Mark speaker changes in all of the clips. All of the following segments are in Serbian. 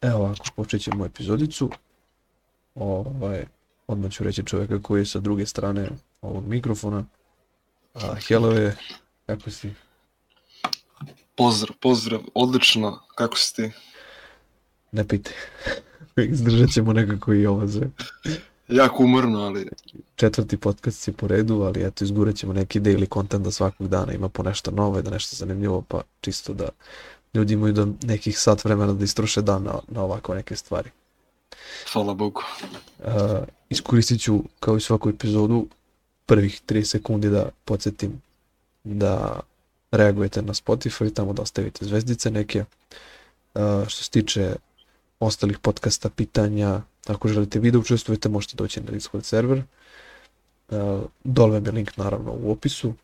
Speaker 1: Evo ovako, počet ćemo epizodicu. Ovaj, odmah ću reći čovjeka koji je sa druge strane ovog mikrofona. A, Helove, kako si?
Speaker 2: Pozdrav, pozdrav, odlično, kako si ti?
Speaker 1: Ne pite. Izdržat ćemo nekako i ovo sve.
Speaker 2: Jako umorno, ali
Speaker 1: Četvrti podcast si po redu, ali eto, izgurat ćemo neki daily content da svakog dana ima po nešto novo i da nešto zanimljivo, pa čisto da ljudi imaju do nekih sat vremena da istroše dan na, na ovako neke stvari.
Speaker 2: hvala Bogu.
Speaker 1: Uh, iskoristit ću kao i svaku epizodu prvih 3 sekundi da podsjetim da reagujete na Spotify, tamo da ostavite zvezdice neke. Uh, što se tiče ostalih podcasta, pitanja, ako želite vi da učestvujete, možete doći na Discord server. Uh, dole vam je link naravno u opisu.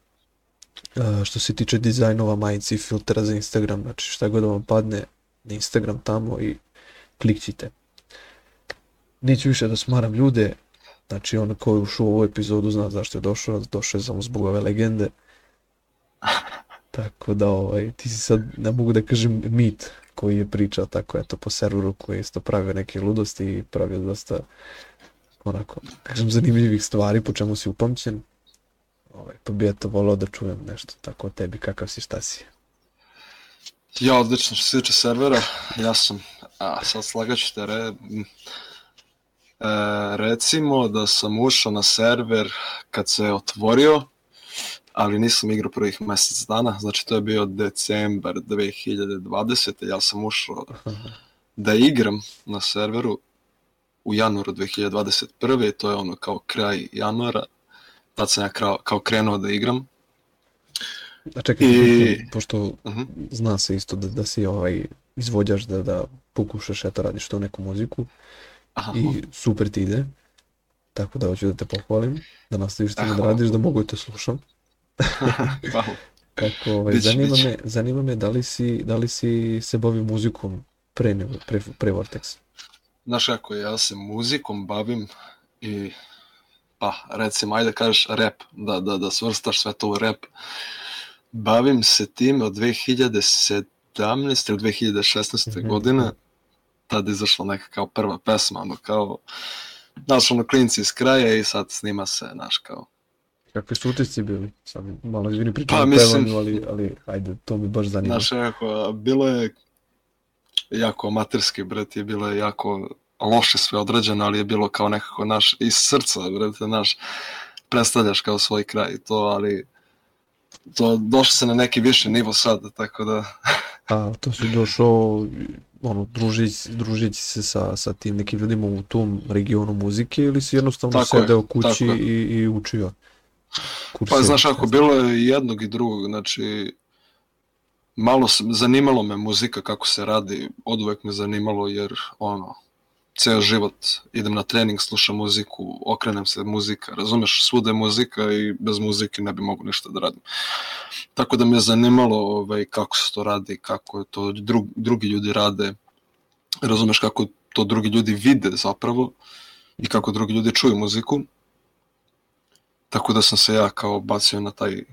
Speaker 1: Što se tiče dizajnova, majici i filtera za Instagram, znači šta god da vam padne na Instagram tamo i klikćite. Neću više da smaram ljude, znači on ko je ušao u ovu epizodu zna zašto je došao, došao je samo zbog ove legende. Tako da ovaj, ti si sad, ne mogu da kažem mit koji je pričao tako eto po serveru koji je isto pravio neke ludosti i pravio dosta onako, da kažem zanimljivih stvari po čemu si upamćen. Ovaj, pa bi eto volao da čujem nešto tako o tebi, kakav si, šta si.
Speaker 2: Ja, odlično, što se tiče servera, ja sam, a sad slagaću te, re, e, recimo da sam ušao na server kad se je otvorio, ali nisam igrao prvih mjesec dana, znači to je bio decembar 2020. Ja sam ušao da igram na serveru u januaru 2021. i to je ono kao kraj januara, tad sam ja kao, kao krenuo da igram.
Speaker 1: A čekaj,
Speaker 2: I-
Speaker 1: pošto
Speaker 2: Mhm.
Speaker 1: zna se isto da, da si ovaj izvođač, da, da pokušaš eto radiš to neku muziku
Speaker 2: Aha,
Speaker 1: i super ti ide. Tako da hoću da te pohvalim, da nastaviš s tim da radiš, da mogu te slušam.
Speaker 2: hvala.
Speaker 1: Kako, ovaj,
Speaker 2: Biće,
Speaker 1: zanima,
Speaker 2: biće.
Speaker 1: me, zanima me da li si, da li si se bavio muzikom pre, pre, pre Vortex.
Speaker 2: Znaš kako, ja se muzikom bavim i pa recimo ajde kažeš rap, da, da, da svrstaš sve to u rap. Bavim se tim od 2017. ili 2016.
Speaker 1: Mhm.
Speaker 2: godine, tada izašla neka kao prva pesma, ono kao, znaš ono klinci iz kraja i sad snima se, znaš kao,
Speaker 1: Kakvi su utisci bili? Sad malo izvini pričam
Speaker 2: Pa, mislim-
Speaker 1: pevanju, ali, ali ajde, to mi baš zanima.
Speaker 2: Znaš, jako, bilo je jako amaterski, bret, je bilo je jako loše sve odrađeno, ali je bilo kao nekako naš, iz srca, brate, naš, predstavljaš kao svoj kraj i to, ali to došlo se na neki viši nivo sad, tako da,
Speaker 1: A to si došao, ono, družić, družići se sa, sa tim nekim ljudima u tom regionu muzike ili si jednostavno
Speaker 2: Tako je,
Speaker 1: sedeo kući
Speaker 2: je.
Speaker 1: i, i učio?
Speaker 2: pa
Speaker 1: Kurseo,
Speaker 2: znaš ako bilo je jednog i drugog, znači, malo se, zanimalo me muzika kako se radi, od uvek me zanimalo jer, ono, ceo život idem na trening, slušam muziku, okrenem se muzika, razumeš, svuda je muzika i bez muzike ne bi mogu ništa da radim. Tako da me je zanimalo ovaj, kako se to radi, kako to drug, drugi ljudi rade, razumeš kako to drugi ljudi vide zapravo i kako drugi ljudi čuju muziku. Tako da sam se ja kao bacio na taj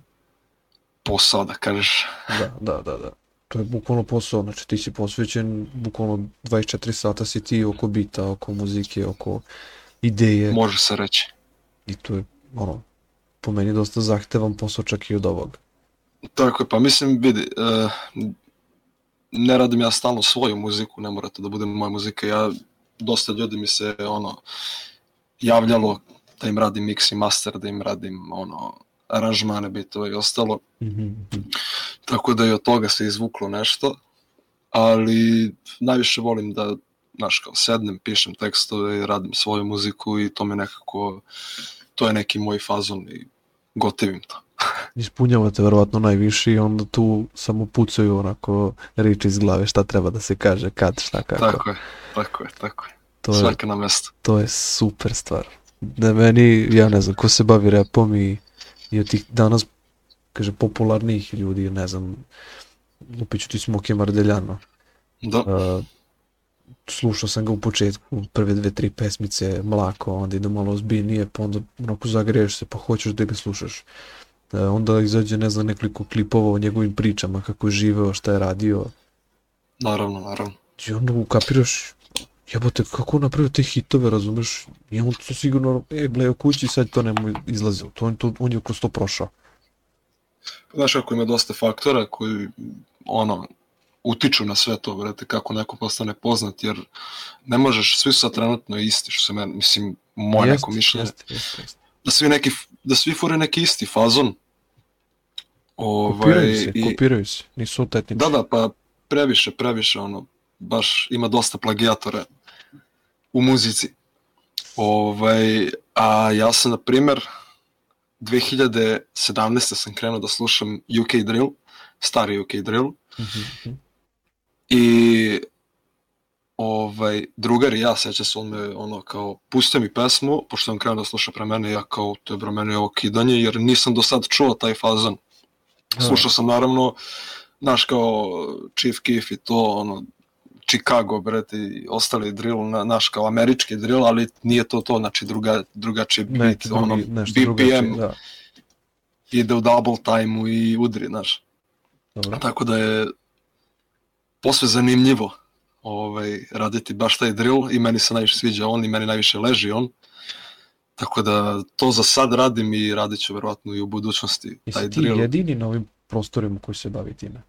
Speaker 2: posao, da kažeš.
Speaker 1: Da, da, da, da. To je bukvalno posao, znači ti si posvećen, bukvalno 24 sata si ti oko bita, oko muzike, oko ideje
Speaker 2: Može se reći.
Speaker 1: i to je, ono, po meni dosta zahtevan posao čak i od ovog.
Speaker 2: Tako je, pa mislim, vidi, e, ne radim ja stalno svoju muziku, ne mora to da bude moja muzika, ja, dosta ljudi mi se, ono, javljalo da im radim mix i master, da im radim, ono, aranžmane, bitove i ostalo,
Speaker 1: Mhm, mhm.
Speaker 2: tako da i od toga se izvuklo nešto, ali najviše volim da, znaš, kao sednem, pišem tekstove i radim svoju muziku i to me nekako, to je neki moj fazon i gotivim to.
Speaker 1: Ispunjavate verovatno najviše i onda tu samo pucaju onako riči iz glave šta treba da se kaže, kad, šta, kako.
Speaker 2: Tako je, tako je, tako je.
Speaker 1: To je,
Speaker 2: Svaka na mesto.
Speaker 1: to je super stvar. Da meni, ja ne znam, ko se bavi repom i, i od tih danas, kaže, popularnijih ljudi, ne znam, lupit ću ti Smoke Mardeljano.
Speaker 2: Da,
Speaker 1: Uh, slušao sam ga u početku, prve dve, tri pesmice, mlako, onda ide malo ozbiljnije, pa onda onako zagreješ se, pa hoćeš da ga slušaš. Uh, onda izađe, ne znam, nekoliko klipova o njegovim pričama, kako je živeo, šta je radio.
Speaker 2: naravno, naravno.
Speaker 1: I onda ukapiraš, jebote, kako napravio te hitove, razumeš? I on to sigurno, e, bleo kući, sad to nemo izlazilo. To, on, to, on je kroz to prošao.
Speaker 2: Znaš kako ima dosta faktora koji, ono, utiču na sve to, brate, kako neko postane poznat, jer ne možeš, svi su sad trenutno isti, što se meni, mislim, moje
Speaker 1: Jeste,
Speaker 2: neko mišljenje,
Speaker 1: Jeste, jeste, jeste.
Speaker 2: da svi neki, da svi fure neki isti fazon. Ovaj,
Speaker 1: Kopiraju se,
Speaker 2: i-
Speaker 1: kopiraju se, nisu autentični.
Speaker 2: Da, da, pa previše, previše, ono, baš ima dosta plagijatora u muzici. Ovaj, a ja sam, na primer, 2017. sam krenuo da slušam UK drill, stari UK drill,
Speaker 1: Mhm, mhm.
Speaker 2: i ovaj, drugar i ja, seća se, on me ono kao, pustio mi pesmu, pošto on krenuo da sluša pre mene, ja kao, to je bre meni ovo kidanje, jer nisam do sad čuo taj fazon. Slušao sam naravno, znaš kao Chief Keef i to, ono, Chicago, brate, i ostali drill, na, naš kao američki drill, ali nije to to, znači druga, drugačiji beat,
Speaker 1: Neki drugi,
Speaker 2: ono,
Speaker 1: nešto
Speaker 2: BPM
Speaker 1: da.
Speaker 2: ide u double time i udri, znaš.
Speaker 1: Dobro.
Speaker 2: Tako da je posve zanimljivo ovaj, raditi baš taj drill i meni se najviše sviđa on i meni najviše leži on. Tako da to za sad radim i radit ću verovatno i u budućnosti taj
Speaker 1: Jesi ti
Speaker 2: drill.
Speaker 1: jedini na ovim prostorima koji se bavi time?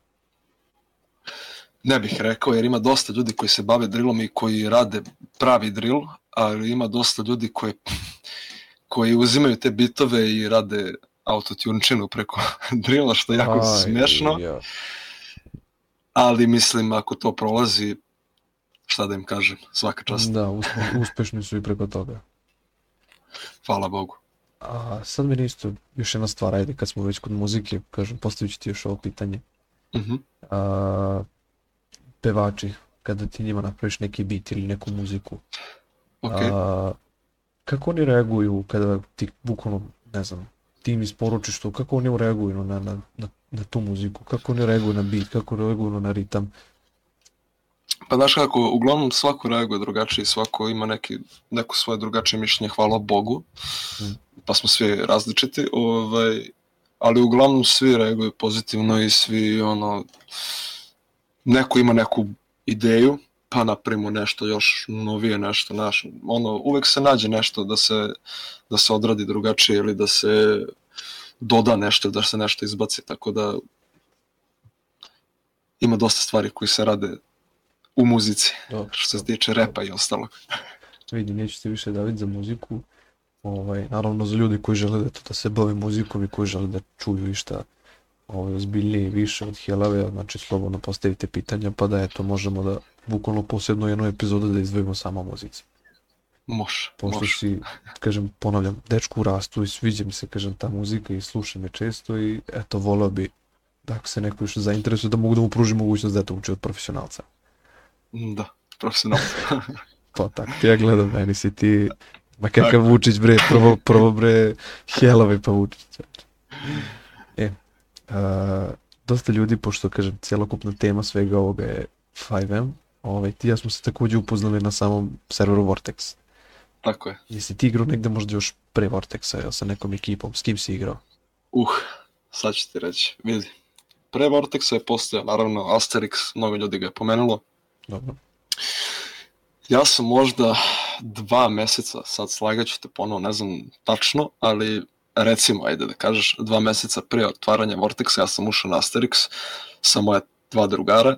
Speaker 2: Ne bih rekao jer ima dosta ljudi koji se bave drillom i koji rade pravi drill, ali ima dosta ljudi koji, koji uzimaju te bitove i rade autotunčinu preko drilla što je jako
Speaker 1: Aj,
Speaker 2: smešno.
Speaker 1: ja.
Speaker 2: ali mislim ako to prolazi, šta da im kažem, svaka čast,
Speaker 1: Da, uspe, uspešni su i preko toga.
Speaker 2: hvala Bogu.
Speaker 1: A sad meni isto još jedna stvar, ajde kad smo već kod muzike, kažem, postavit ću ti još ovo pitanje.
Speaker 2: Mhm.
Speaker 1: A, pevači, kada ti njima napraviš neki bit ili neku muziku,
Speaker 2: Ok,
Speaker 1: a, kako oni reaguju kada ti bukvalno, ne znam, ti im isporučiš to, kako oni reaguju na, na, na, na tu muziku, kako oni reaguju na bit, kako reaguju na ritam.
Speaker 2: pa znaš kako, uglavnom svako reaguje drugačije, svako ima neki, neko svoje drugačije mišljenje, hvala Bogu,
Speaker 1: Mm.
Speaker 2: pa smo svi različiti, ovaj, ali uglavnom svi reaguju pozitivno i svi ono, neko ima neku ideju, pa napravimo nešto još novije, nešto naš, ono, uvek se nađe nešto da se, da se odradi drugačije ili da se doda nešto, da se nešto izbaci, tako da ima dosta stvari koji se rade u muzici,
Speaker 1: Dobro,
Speaker 2: što se tiče repa i ostalog.
Speaker 1: vidi, neću se više daviti za muziku. Ovaj, naravno za ljudi koji žele da, to, da se bave muzikom i koji žele da čuju išta ovaj, ozbiljnije i više od Helave, znači slobodno postavite pitanja pa da eto možemo da bukvalno posebno jednu epizodu da izdvojimo samo o muzici.
Speaker 2: Može,
Speaker 1: Pošto
Speaker 2: može.
Speaker 1: si, kažem, ponavljam, dečku u rastu i sviđa mi se, kažem, ta muzika i slušam je često i eto, voleo bi da ako se neko još zainteresuje da mogu da mu pružim mogućnost da eto uči od profesionalca.
Speaker 2: Da, profesionalno.
Speaker 1: Pa tako ti ja gledam, meni si ti, ma kakav Vučić bre, prvo, prvo bre, Helavi pa Vučić. A, dosta ljudi, pošto kažem, cjelokupna tema svega ovoga je 5M, ovaj, ti ja smo se takođe upoznali na samom serveru Vortex.
Speaker 2: Tako je.
Speaker 1: Jesi ti igrao negde možda još pre Vortexa, jel sa nekom ekipom, s kim si igrao?
Speaker 2: Uh, sad ću ti reći, vidi. Pre Vortexa je postojao, naravno, Asterix, mnogo ljudi ga je pomenulo.
Speaker 1: Dobro.
Speaker 2: Ja sam možda dva meseca, sad slagaću te ponovo, ne znam tačno, ali recimo, ajde da kažeš, dva meseca pre otvaranja Vortexa ja sam ušao na Asterix sa moje dva drugara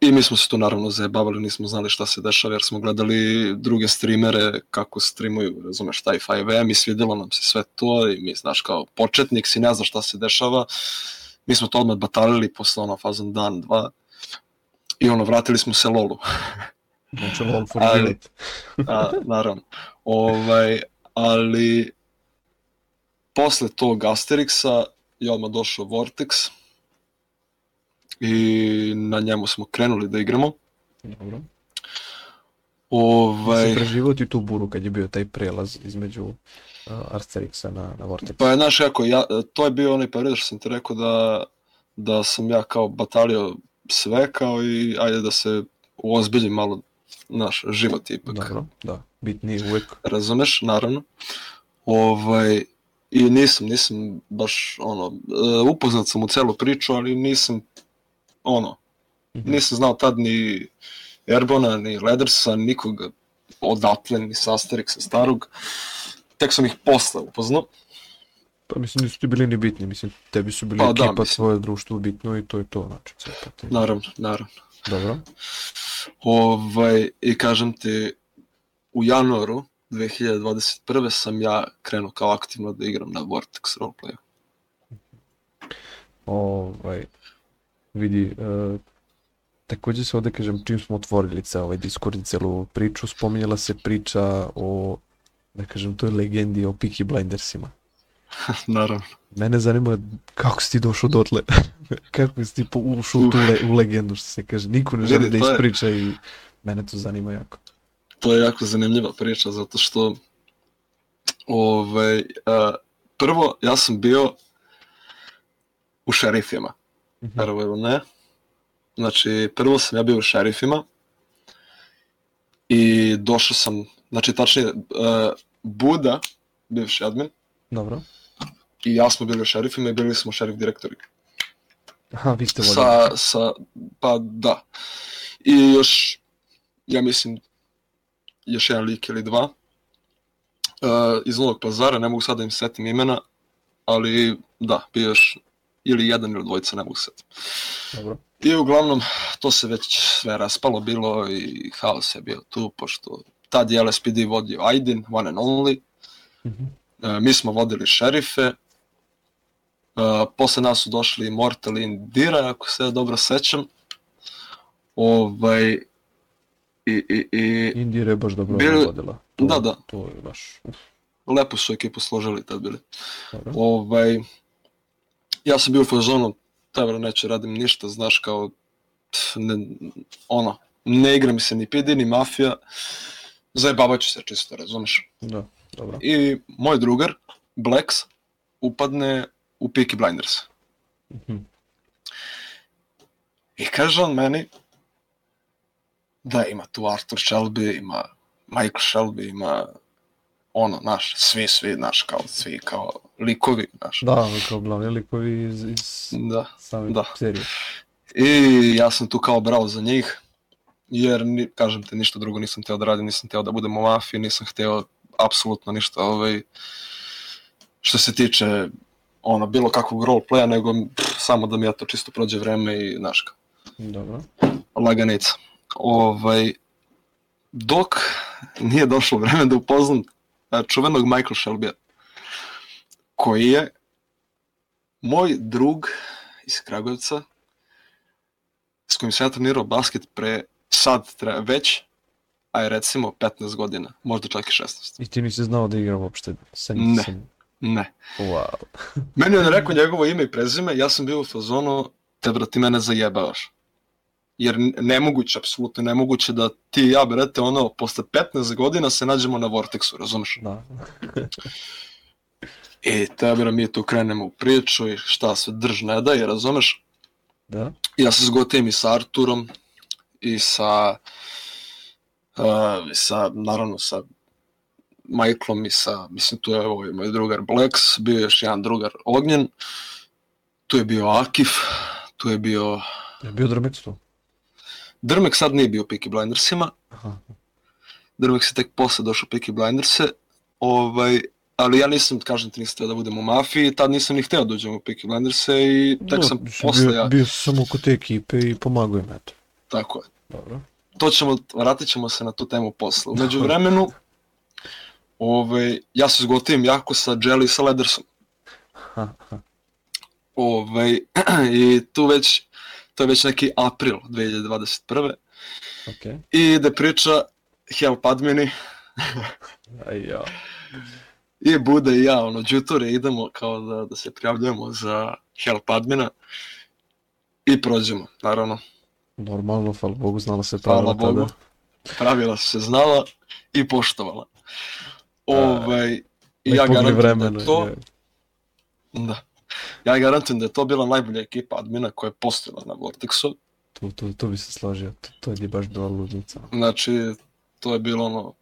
Speaker 2: i mi smo se tu naravno zajebavali, nismo znali šta se dešava jer smo gledali druge streamere kako streamuju, razumeš, taj 5M i svidjelo nam se sve to i mi, znaš, kao početnik si ne zna šta se dešava, mi smo to odmah batalili posle ono fazon dan, dva i ono, vratili smo se lolu.
Speaker 1: Znači, LOL for život.
Speaker 2: A, naravno. Ovaj, ali posle tog Asterixa je odmah došao Vortex i na njemu smo krenuli da igramo.
Speaker 1: Dobro.
Speaker 2: Ovaj,
Speaker 1: Si preživao ti tu buru kad je bio taj prelaz između uh, Arcterixa na, na Vortex.
Speaker 2: pa je, znaš, kako, ja, to je bio onaj period što sam ti rekao da, da sam ja kao batalio sve kao i ajde da se uozbiljim malo naš život ipak.
Speaker 1: Dobro, da. Bitnije uvek.
Speaker 2: razumeš, naravno. Ovaj, I nisam, nisam baš, ono, e, upoznat sam u celu priču, ali nisam, ono,
Speaker 1: Mhm.
Speaker 2: nisam znao tad ni Erbona, ni Ledersa, nikoga odatle, ni sa Asterixa starog. Tek sam ih posle upoznao.
Speaker 1: Pa mislim nisu ti bili ni bitni, mislim tebi su bili
Speaker 2: Pa da,
Speaker 1: ekipa,
Speaker 2: mislim.
Speaker 1: tvoje društvo bitno i to je to, znači sve pa ti.
Speaker 2: Naravno, naravno.
Speaker 1: Dobro.
Speaker 2: Ovaj, I kažem ti, u januaru 2021. sam ja krenuo kao aktivno da igram na Vortex roleplayu.
Speaker 1: Ovaj, vidi, e, takođe se ovde kažem, čim smo otvorili ceo ovaj Discord i celu priču, spominjala se priča o, da kažem, toj legendi o Peaky Blindersima.
Speaker 2: naravno.
Speaker 1: Mene zanima kako si ti došao dotle, kako si ti ušao u, tu le, u legendu, što se kaže. Niko ne želi
Speaker 2: Vidi,
Speaker 1: da
Speaker 2: je-
Speaker 1: ispriča i mene to zanima jako.
Speaker 2: To je jako zanimljiva priča zato što ovaj, a, prvo ja sam bio u šerifima.
Speaker 1: Mhm.
Speaker 2: Prvo ili ne. Znači, prvo sam ja bio u šerifima i došao sam, znači tačnije, uh, Buda, bivši admin,
Speaker 1: Dobro.
Speaker 2: i ja smo bili u šerifima i bili smo šerif direktori.
Speaker 1: Aha, vi ste vodili.
Speaker 2: Sa, sa, pa da. I još, ja mislim, još jedan lik ili dva. Uh, iz Novog pazara, ne mogu sad da im setim imena, ali da, bio još ili jedan ili dvojica, ne mogu se setim.
Speaker 1: Dobro.
Speaker 2: I uglavnom, to se već sve raspalo bilo i haos je bio tu, pošto tad je LSPD vodio Aydin, one and only,
Speaker 1: Mhm.
Speaker 2: E, mi smo vodili šerife, e, posle nas su došli Mortal i Indira, ako se dobro sećam. Ovaj, i, i, i
Speaker 1: Indira je baš dobro
Speaker 2: Bili-
Speaker 1: vodila. To,
Speaker 2: da, da.
Speaker 1: To je baš, uf,
Speaker 2: lepo su ekipu složili tad bili.
Speaker 1: dobro.
Speaker 2: Ovaj, ja sam bio u fazonu, tebra neću radim ništa, znaš kao, pf, ne, ono, ne igra mi se ni PD, ni mafija, zajebavat ću se čisto, razumeš?
Speaker 1: Da, dobro.
Speaker 2: I moj drugar, Blacks, upadne u Peaky Blinders.
Speaker 1: Mhm.
Speaker 2: I kaže on meni da ima tu Arthur Shelby, ima Michael Shelby, ima ono, naš, svi, svi, naš, kao, svi, kao likovi, naš.
Speaker 1: Da, kao glavni likovi iz, iz
Speaker 2: Da.
Speaker 1: same
Speaker 2: Da.
Speaker 1: serije.
Speaker 2: I ja sam tu kao brao za njih, jer, ni, kažem te, ništa drugo nisam teo da radim, nisam teo da budem u mafiji, nisam hteo apsolutno ništa, ovaj, što se tiče ono, bilo kakvog roleplaya, nego pff, samo da mi ja to čisto prođe vreme i, znaš, kao,
Speaker 1: Dobro.
Speaker 2: laganica. Ovaj, dok nije došlo vreme da upoznam a, čuvenog Michael Shelby, koji je moj drug iz Kragujevca, s kojim sam ja trenirao basket pre sad tre, već, a je recimo 15 godina, možda čak i 16.
Speaker 1: I ti nisi znao da igram uopšte sa
Speaker 2: Ne.
Speaker 1: nisam.
Speaker 2: Ne.
Speaker 1: Wow.
Speaker 2: Meni je on rekao njegovo ime i prezime, ja sam bio u fazonu, te brati mene zajebavaš. Jer nemoguće, apsolutno nemoguće da ti i ja, brate, ono, posle 15 godina se nađemo na Vortexu, razumeš?
Speaker 1: Da.
Speaker 2: I tebra mi tu krenemo u priču i šta sve drž ne daje, razumeš?
Speaker 1: Da.
Speaker 2: Ja se zgotivim i sa Arturom i sa, uh, sa naravno sa Michaelom i sa, mislim tu je ovaj moj drugar Blacks, bio je još jedan drugar Ognjen, tu je bio Akif, tu je bio
Speaker 1: Je bio Drmex tu?
Speaker 2: Drmek sad nije bio u Peaky Blindersima,
Speaker 1: Aha.
Speaker 2: Drmek se tek posle došao u Peaky Blinderse, ovaj, ali ja nisam, kažem ti, nisam hteo da budem u mafiji, tad nisam ni hteo da uđem u Peaky Blinderse i tek
Speaker 1: Da,
Speaker 2: sam posle
Speaker 1: bio,
Speaker 2: ja,
Speaker 1: bio sam kod te ekipe i pomagao im, eto.
Speaker 2: tako je.
Speaker 1: Dobro.
Speaker 2: to ćemo, vratit ćemo se na tu temu posle. Umeđu vremenu, ovaj, ja se zgotivim jako sa Jelly i sa Ledersom. Ovaj, I tu već, to je već neki april 2021.
Speaker 1: Okej.
Speaker 2: I ide priča help admini
Speaker 1: Aj, ja.
Speaker 2: i Bude i ja, ono, džuture idemo kao da, da se prijavljujemo za help admina i prođemo, naravno.
Speaker 1: Normalno, hvala Bogu, znala se
Speaker 2: Hvala
Speaker 1: pravila
Speaker 2: Bogu.
Speaker 1: tada.
Speaker 2: Pravila su se znala i poštovala. Ovaj, i ja garantujem da to,
Speaker 1: je.
Speaker 2: Da. Ja garantujem da je to bila najbolja ekipa admina koja je postojala na Vortexu.
Speaker 1: Tu, tu, tu bi se složio. To, to je baš bila ludnica.
Speaker 2: Znači, to je bilo ono...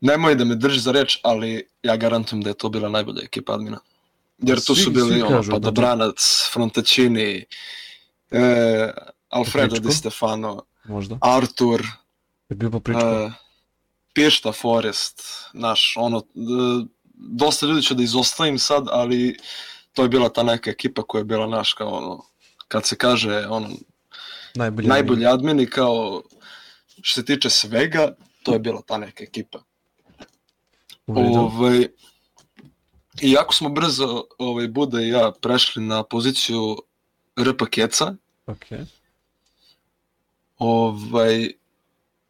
Speaker 2: Nemoj da me drži za reč, ali ja garantujem da je to bila najbolja ekipa admina. Jer tu
Speaker 1: Svi-
Speaker 2: su bili ono,
Speaker 1: kažu,
Speaker 2: Padobranac, Frontacini, e, Alfredo. Di Stefano,
Speaker 1: Možda.
Speaker 2: Artur,
Speaker 1: Je bio pa priča.
Speaker 2: e, Pišta Forest, naš, ono, d- dosta ljudi ću da izostavim sad, ali to je bila ta neka ekipa koja je bila naš, kao ono, kad se kaže, ono,
Speaker 1: najbolji.
Speaker 2: najbolji admini, kao, što se tiče svega, to je bila ta neka ekipa. Ovaj, I jako smo brzo, ovaj, Buda i ja, prešli na poziciju RP Keca,
Speaker 1: Okej.
Speaker 2: ovaj,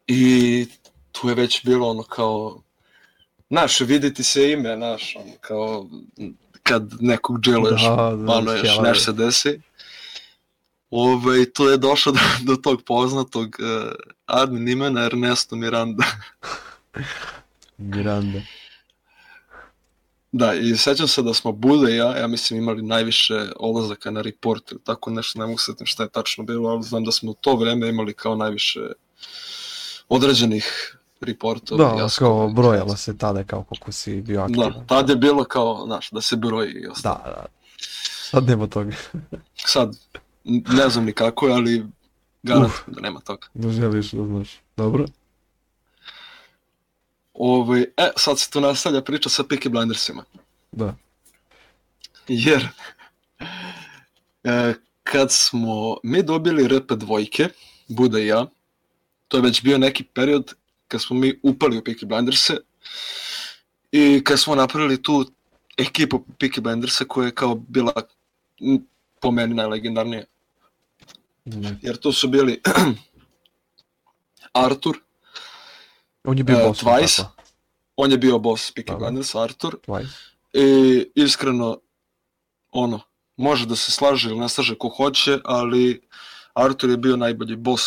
Speaker 2: i tu je već bilo ono kao, znaš, viditi se ime, znaš, ono, kao, kad nekog dželuješ,
Speaker 1: Da, da,
Speaker 2: ono, još nešto se desi. Ovaj, to je došlo do, do tog poznatog uh, admin imena Ernesto Miranda.
Speaker 1: Miranda.
Speaker 2: Da, i sećam se da smo Buda i ja, ja mislim, imali najviše odlazaka na report ili tako nešto, ne mogu se setim šta je tačno bilo, ali znam da smo u to vreme imali kao najviše određenih reportova.
Speaker 1: Da,
Speaker 2: i
Speaker 1: kao brojala se tada kao koliko si bio aktivan.
Speaker 2: Da, tad je bilo kao, znaš, da se broji i ostalo.
Speaker 1: Da, da. Sad nema toga.
Speaker 2: Sad, ne znam ni kako je, ali garant da nema toga.
Speaker 1: Ne želiš da znaš. Dobro.
Speaker 2: Ovaj, e, sad se tu nastavlja priča sa Peaky Blindersima.
Speaker 1: Da.
Speaker 2: Jer, e, kad smo mi dobili RP dvojke, Buda i ja, to je već bio neki period kad smo mi upali u Peaky Blinderse i kad smo napravili tu ekipu Peaky Blindersa koja je kao bila po meni najlegendarnija.
Speaker 1: Ne.
Speaker 2: Jer tu su bili Artur,
Speaker 1: On je bio
Speaker 2: E,
Speaker 1: boss.
Speaker 2: Twice.
Speaker 1: tako?
Speaker 2: on je bio boss Peaky
Speaker 1: Dobro.
Speaker 2: Blindersa, Artur,
Speaker 1: Twice.
Speaker 2: I iskreno, ono, može da se slaže ili ne slaže ko hoće, ali Artur je bio najbolji boss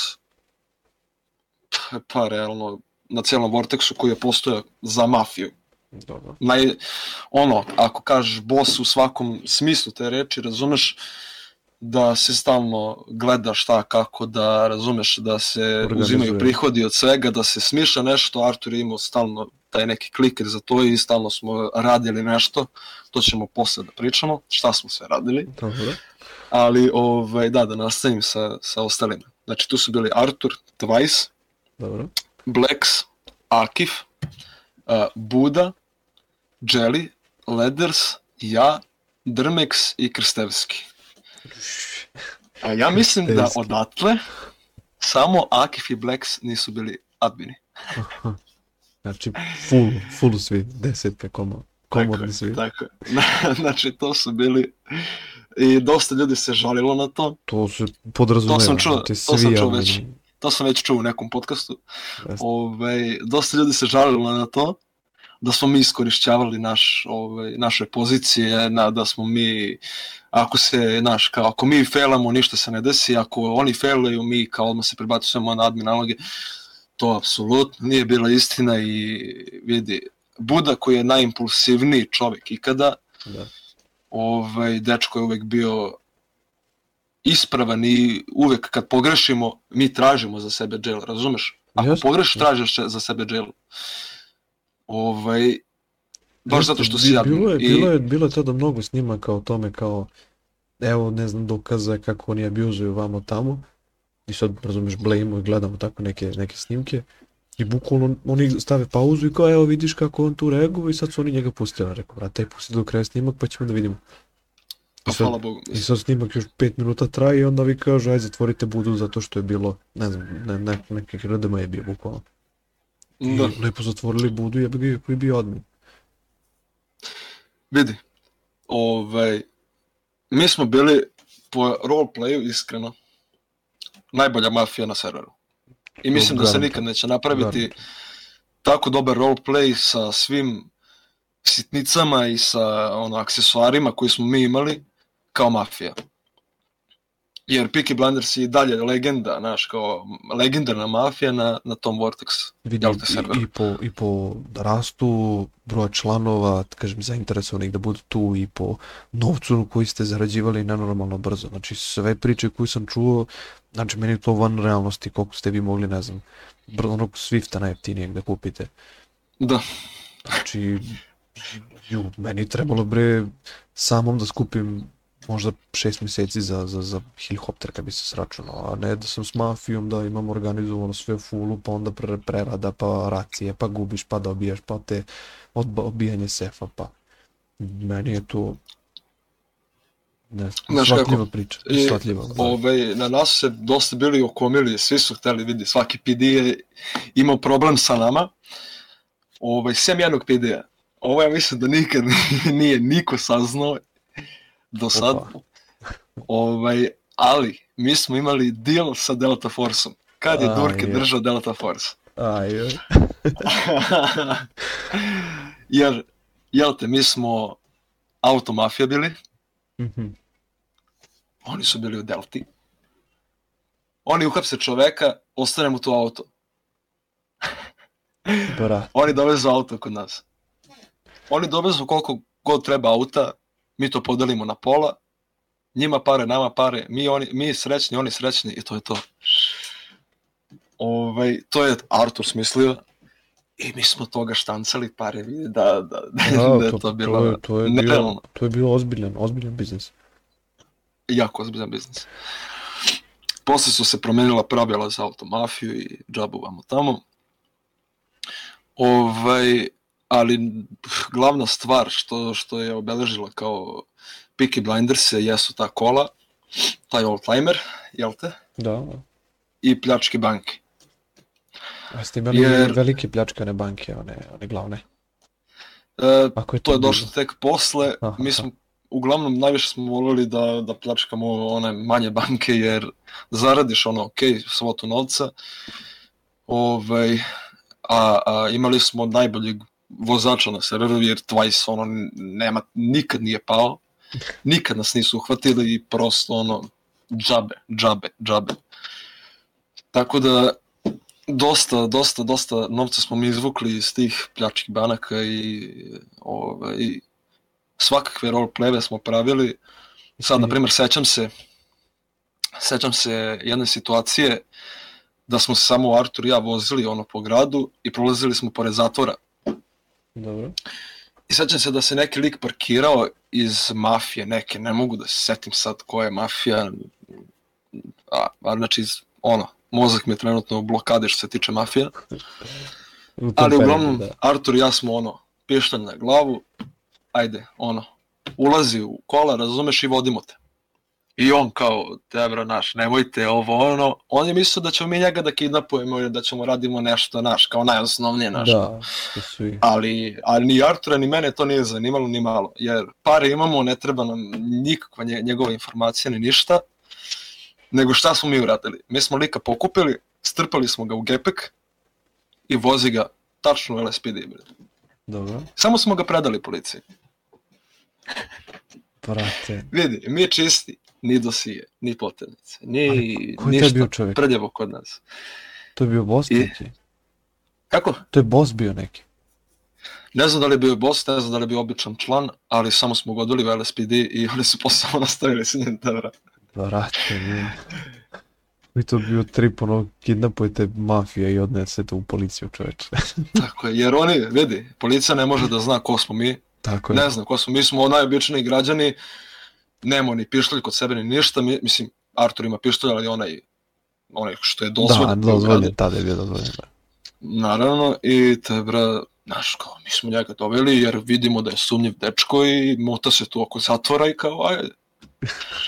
Speaker 2: pa realno na cijelom Vortexu koji je postojao za mafiju.
Speaker 1: Dobro.
Speaker 2: Naj, ono, ako kažeš boss u svakom smislu te reči, razumeš da se stalno gleda šta, kako, da razumeš da se
Speaker 1: Organizuje.
Speaker 2: uzimaju prihodi od svega, da se smišlja nešto, Artur je imao stalno taj neki kliker za to i stalno smo radili nešto, to ćemo posle da pričamo, šta smo sve radili,
Speaker 1: Dobro.
Speaker 2: ali ovaj, da, da nastavim sa, sa ostalima. Znači tu su bili Artur, Twice,
Speaker 1: Dobro.
Speaker 2: Blacks, Akif, uh, Buda, Jelly, Leders, ja, Drmex i Krstevski. A ja mislim da odatle samo Akif i Blacks nisu bili admini.
Speaker 1: Znači, full, full svi, desetka komo, komodni svi.
Speaker 2: Tako znači to su bili i dosta ljudi se žalilo na to.
Speaker 1: To se podrazumeva.
Speaker 2: To sam čuo-
Speaker 1: znači,
Speaker 2: to sam čuo već. To sam već čuo u nekom podcastu.
Speaker 1: Jeste.
Speaker 2: Ovaj, dosta ljudi se žalilo na to da smo mi iskorišćavali naš, ovaj, naše pozicije, na, da smo mi, ako se, naš, kao, ako mi failamo, ništa se ne desi, ako oni failaju, mi kao odmah se prebacujemo na admin naloge, to apsolutno nije bila istina i vidi, Buda koji je najimpulsivniji čovjek ikada,
Speaker 1: Da.
Speaker 2: ovaj, dečko je uvek bio ispravan i uvek kad pogrešimo, mi tražimo za sebe jail, razumeš? Ako
Speaker 1: Jeste,
Speaker 2: pogrešiš, tražiš za sebe jail. Ovaj, baš
Speaker 1: Jeste,
Speaker 2: zato što si jadni.
Speaker 1: Bilo je,
Speaker 2: I-
Speaker 1: bilo je, bilo je tada mnogo snimaka o tome kao, evo, ne znam, dokaza kako oni abuzuju vamo tamo. I sad, razumeš, blejimo i gledamo tako neke, neke snimke. I bukvalno oni stave pauzu i kao, evo vidiš kako on tu reaguje i sad su oni njega pustili. Rekao, brate, pusti do kraja snimak pa ćemo da vidimo.
Speaker 2: Pa,
Speaker 1: I sad,
Speaker 2: hvala Bogu.
Speaker 1: I sad snimak još 5 minuta traje i onda vi kažu, aj zatvorite budu zato što je bilo, ne znam, ne, ne, neki RDM je bio bukvalno. I
Speaker 2: Da,
Speaker 1: lepo zatvorili budu i ja bi ga bio admin.
Speaker 2: vidi. Ovaj, mi smo bili po roleplayu, iskreno, najbolja mafija na serveru. I mislim da se
Speaker 1: Garant.
Speaker 2: nikad neće napraviti
Speaker 1: Garant.
Speaker 2: tako dobar roleplay sa svim sitnicama i sa ono aksesuarima koji smo mi imali kao mafija. Jer Peaky Blinders je i dalje legenda, znaš, kao legendarna mafija na, na tom Vortex.
Speaker 1: Vidi,
Speaker 2: Jel te server?
Speaker 1: i, i, po, i po rastu broja članova, da kažem, zainteresovanih da budu tu i po novcu koji ste zarađivali nenormalno brzo. Znači, sve priče koje sam čuo, znači, meni je to van realnosti, koliko ste vi mogli, ne znam, onog Swifta najjeftinijeg da kupite.
Speaker 2: Da,
Speaker 1: Znači, ju, meni je trebalo bre samom da skupim možda šest mjeseci za, za, za helikopter kad bi se sračunao, a ne da sam s mafijom da imam organizovano sve fullu, pa onda pre, prerada, pa racije, pa gubiš, pa dobijaš, pa te odba, odbijanje sefa, pa meni je to ne,
Speaker 2: Znaš
Speaker 1: shvatljiva priča, shvatljiva. da.
Speaker 2: ovaj, na nas se dosta bili okomili, svi su hteli vidi, svaki PD je imao problem sa nama, ovaj, sem jednog PD-a. Ovo ja mislim da nikad nije niko saznao do sad. Ovaj, ali mi smo imali deal sa Delta Forceom. Kad je Durke držao Delta Force?
Speaker 1: Aj.
Speaker 2: Jer, jel te, mi smo automafija bili,
Speaker 1: Mhm.
Speaker 2: oni su bili u Delti. Oni uhapse čoveka, ostane mu to auto.
Speaker 1: Brat,
Speaker 2: Oni dovezu auto kod nas. Oni dovezu koliko god treba auta, mi to podelimo na pola, njima pare, nama pare, mi, oni, mi srećni, oni srećni i to je to. Ovaj, to je Artur smislio i mi smo toga štancali pare, vidi da, da, da, da je to bilo
Speaker 1: to, je, to, je
Speaker 2: nerealno.
Speaker 1: to je bilo ozbiljan, ozbiljan biznis.
Speaker 2: jako ozbiljan biznis. Posle su se promenila pravila za automafiju i džabu vamo tamo. Ovaj, ali glavna stvar što, što je obeležila kao Peaky Blinders jesu ta kola, taj old-timer, jel te?
Speaker 1: Da,
Speaker 2: I pljačke banke.
Speaker 1: a ste imali
Speaker 2: Jer-
Speaker 1: velike pljačkane banke, one, one glavne.
Speaker 2: E,
Speaker 1: Ako je
Speaker 2: to je
Speaker 1: bilo.
Speaker 2: došlo tek posle,
Speaker 1: Aha.
Speaker 2: mi smo uglavnom najviše smo volili da, da pljačkamo one manje banke jer zaradiš ono ok svotu novca ovaj, a, a imali smo najboljeg vozača na serveru jer Twice ono nema, nikad nije pao nikad nas nisu uhvatili i prosto ono džabe, džabe, džabe tako da dosta, dosta, dosta novca smo mi izvukli iz tih pljačkih banaka i ovaj, svakakve roleplayve smo pravili. Sad, na primjer, sećam se sećam se jedne situacije da smo se samo Artur i ja vozili ono po gradu i prolazili smo pored zatvora.
Speaker 1: Dobro.
Speaker 2: I sećam se da se neki lik parkirao iz mafije neke, ne mogu da se setim sad koja je mafija, a, a znači iz, ono, mozak mi je trenutno u blokadi što se tiče mafija.
Speaker 1: U tom
Speaker 2: Ali uglavnom,
Speaker 1: da.
Speaker 2: Artur i ja smo ono, pištolj na glavu, ajde, ono, ulazi u kola, razumeš, i vodimo te. I on kao, tebra naš, nemojte ovo, ono, on je mislio da ćemo mi njega da kidnapujemo ili da ćemo radimo nešto naš, kao najosnovnije naš.
Speaker 1: Da, to su i...
Speaker 2: Ali, ali ni Artura ni mene to nije zanimalo ni malo, jer pare imamo, ne treba nam nikakva nje- njegova informacija ni ništa, nego šta smo mi uradili? Mi smo lika pokupili, strpali smo ga u gepek i vozi ga tačno u LSPD.
Speaker 1: Dobro.
Speaker 2: Samo smo ga predali policiji.
Speaker 1: Brate,
Speaker 2: Vidi, mi čisti, ni dosije, ni poternice, ni
Speaker 1: je bio
Speaker 2: ništa
Speaker 1: čovjek?
Speaker 2: prljavo kod nas.
Speaker 1: to je bio boss
Speaker 2: I-
Speaker 1: neki.
Speaker 2: Kako?
Speaker 1: To je boss bio neki.
Speaker 2: Ne znam da li je bio boss, ne znam da li je bio običan član, ali samo smo ga odveli u LSPD i oni su posle samo nastavili sa njim da vrati.
Speaker 1: Brate, mi. I to bio trip, ono, kidnapujete mafija i odnesete u policiju, čoveče.
Speaker 2: Tako je, jer oni, vidi, policija ne može da zna ko smo mi,
Speaker 1: Tako je.
Speaker 2: ne znam ko smo, mi smo najobičniji građani, nemamo ni pištolj kod sebe ni ništa, mi, mislim, Artur ima pištolj, ali onaj, onaj što je
Speaker 1: da,
Speaker 2: dozvoljen.
Speaker 1: dozvoljen, tada je bio dozvoljen. da.
Speaker 2: Naravno, i te bra, znaš, kao, mi smo njega doveli jer vidimo da je sumnjiv dečko i muta se tu oko zatvora i kao, ajde.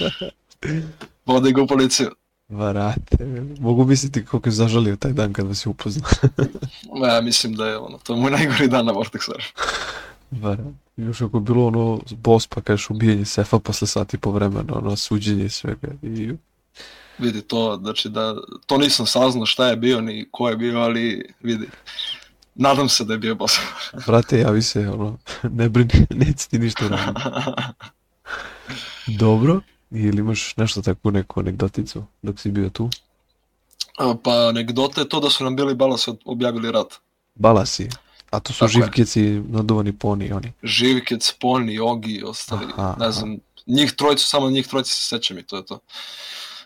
Speaker 2: Vode ga u policiju.
Speaker 1: Brate, mogu misliti koliko je zažalio taj dan kad vas je upoznao.
Speaker 2: Ja mislim da je ono, to je moj najgori dan na Vortex
Speaker 1: Brate, još ako je bilo ono boss pa kažeš ubijenje sefa posle sati po vremena, ono suđenje i svega. I
Speaker 2: Vidi to, znači da, to nisam saznao šta je bio ni ko je bio, ali vidi. Nadam se da je bio boss.
Speaker 1: brate, javi se, ono, ne brini, neće ti ništa raditi. Dobro, ili imaš nešto tako neku anegdoticu dok si bio tu?
Speaker 2: Pa anegdota je to da su nam bili balasi objavili rat.
Speaker 1: Balasi, a to su
Speaker 2: Tako je.
Speaker 1: živkeci, naduvani poni, oni.
Speaker 2: Živkec, Poni, Ogi i ostali,
Speaker 1: Aha,
Speaker 2: ne
Speaker 1: aha.
Speaker 2: znam, njih trojicu, samo njih trojicu se sećam i to je to.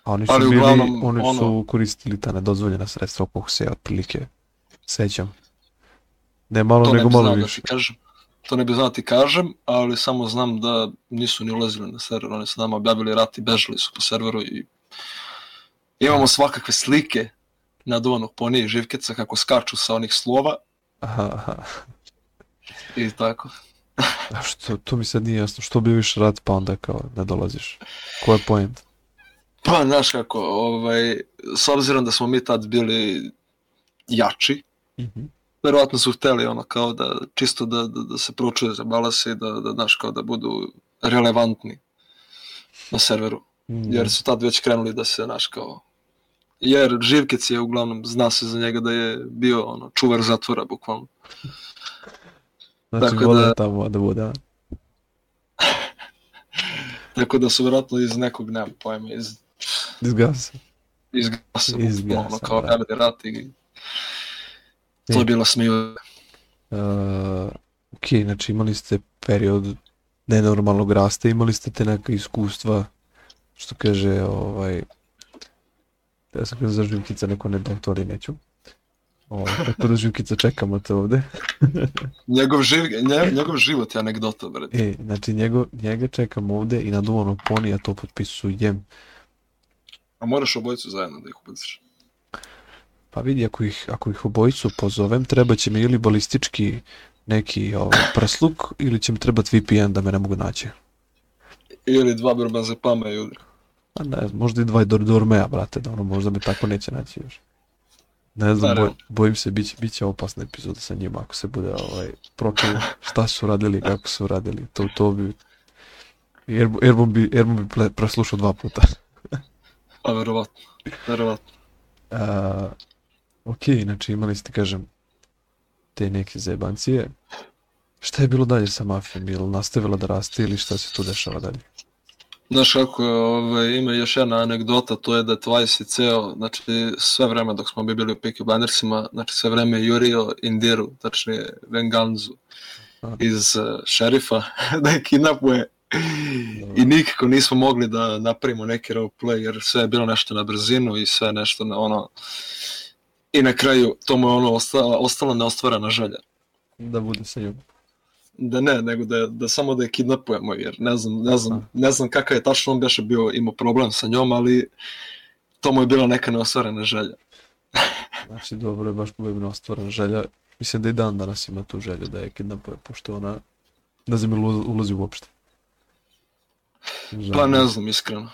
Speaker 1: A oni su
Speaker 2: Ali
Speaker 1: bili,
Speaker 2: uglavnom,
Speaker 1: oni su
Speaker 2: ono-
Speaker 1: koristili ta nedozvoljena sredstva koliko se otprilike sećam. Ne malo
Speaker 2: To ne
Speaker 1: nego
Speaker 2: bi
Speaker 1: malo
Speaker 2: da
Speaker 1: više.
Speaker 2: ti kažem. to ne bi znao da ti kažem, ali samo znam da nisu ni ulazili na server, oni su nama objavili rat i bežali su po serveru i imamo svakakve slike naduvanog ponije i živkeca kako skaču sa onih slova
Speaker 1: Aha, aha.
Speaker 2: i tako.
Speaker 1: A što, to mi sad nije jasno, što bi više rat pa onda kao ne dolaziš? Ko je point?
Speaker 2: Pa, znaš kako, ovaj, s obzirom da smo mi tad bili jači,
Speaker 1: Mhm.
Speaker 2: verovatno su hteli ono kao da, čisto da, da, da se pročuje za balase i da, da, znaš, kao da budu relevantni na serveru.
Speaker 1: Mm,
Speaker 2: jer su tad već krenuli da se, znaš, kao... Jer Živkec je uglavnom, zna se za njega da je bio ono, čuvar zatvora, bukvalno.
Speaker 1: Znači,
Speaker 2: tako da-
Speaker 1: tamo da bude?
Speaker 2: Tako da su vjerojatno iz nekog, nemam pojma, iz,
Speaker 1: Izgasa.
Speaker 2: iz gasa,
Speaker 1: Iz
Speaker 2: bukvalno,
Speaker 1: gasa,
Speaker 2: kao
Speaker 1: da.
Speaker 2: Rat i to je bilo smiju.
Speaker 1: Uh, ok, znači imali ste period nenormalnog rasta, imali ste te neka iskustva, što kaže, ovaj, ja sam kada za Živkica neko ne da to ali neću. Ovaj, tako da Živkica čekamo te ovde.
Speaker 2: Njegov, živ, nje, njegov život je anegdota, bre.
Speaker 1: E, znači njego, njega čekam ovde i na duvanog ponija to potpisujem.
Speaker 2: A moraš obojicu zajedno da ih ubaciš.
Speaker 1: Pa vidi, ako ih, ako ih obojicu pozovem, treba će mi ili balistički neki ovaj, prsluk, ili će mi trebati VPN da me ne mogu naći.
Speaker 2: Ili dva brbazepama i udri.
Speaker 1: A ne, znam, možda i dva dor dormeja, brate, da ono možda me tako neće naći još. Ne znam, boj, bojim se, bit će, bit će opasna epizoda sa njima ako se bude ovaj, pročuo šta su radili, kako su radili, to, to bi... Erbom bi, Erbom bi preslušao dva puta.
Speaker 2: A verovatno, verovatno.
Speaker 1: A, ok, znači imali ste, kažem, te neke zajebancije. Šta je bilo dalje sa mafijom? Je li nastavila da raste ili šta se tu dešava dalje?
Speaker 2: Znaš kako, ovaj, ima još jedna anegdota, to je da Twice i ceo, znači sve vreme dok smo bili u Peaky Blindersima, znači sve vreme jurio Indiru, tačnije Venganzu iz uh, šerifa da je kidnapuje i nikako nismo mogli da napravimo neki roleplay jer sve je bilo nešto na brzinu i sve nešto na ono i na kraju to mu je ono ostala, ostala neostvarana želja.
Speaker 1: Da bude sa njom.
Speaker 2: Da ne, nego da, da samo da je kidnapujemo, jer ne znam, ne znam, ne znam kakav je tačno on beše bio, imao problem sa njom, ali to mu je bila neka neostvarena želja.
Speaker 1: Znači, dobro je baš pobedno ostvarena želja. Mislim da i dan danas ima tu želju da je kidnapuje, pošto ona ne znam ulazi- uopšte.
Speaker 2: Pa ne znam, iskreno.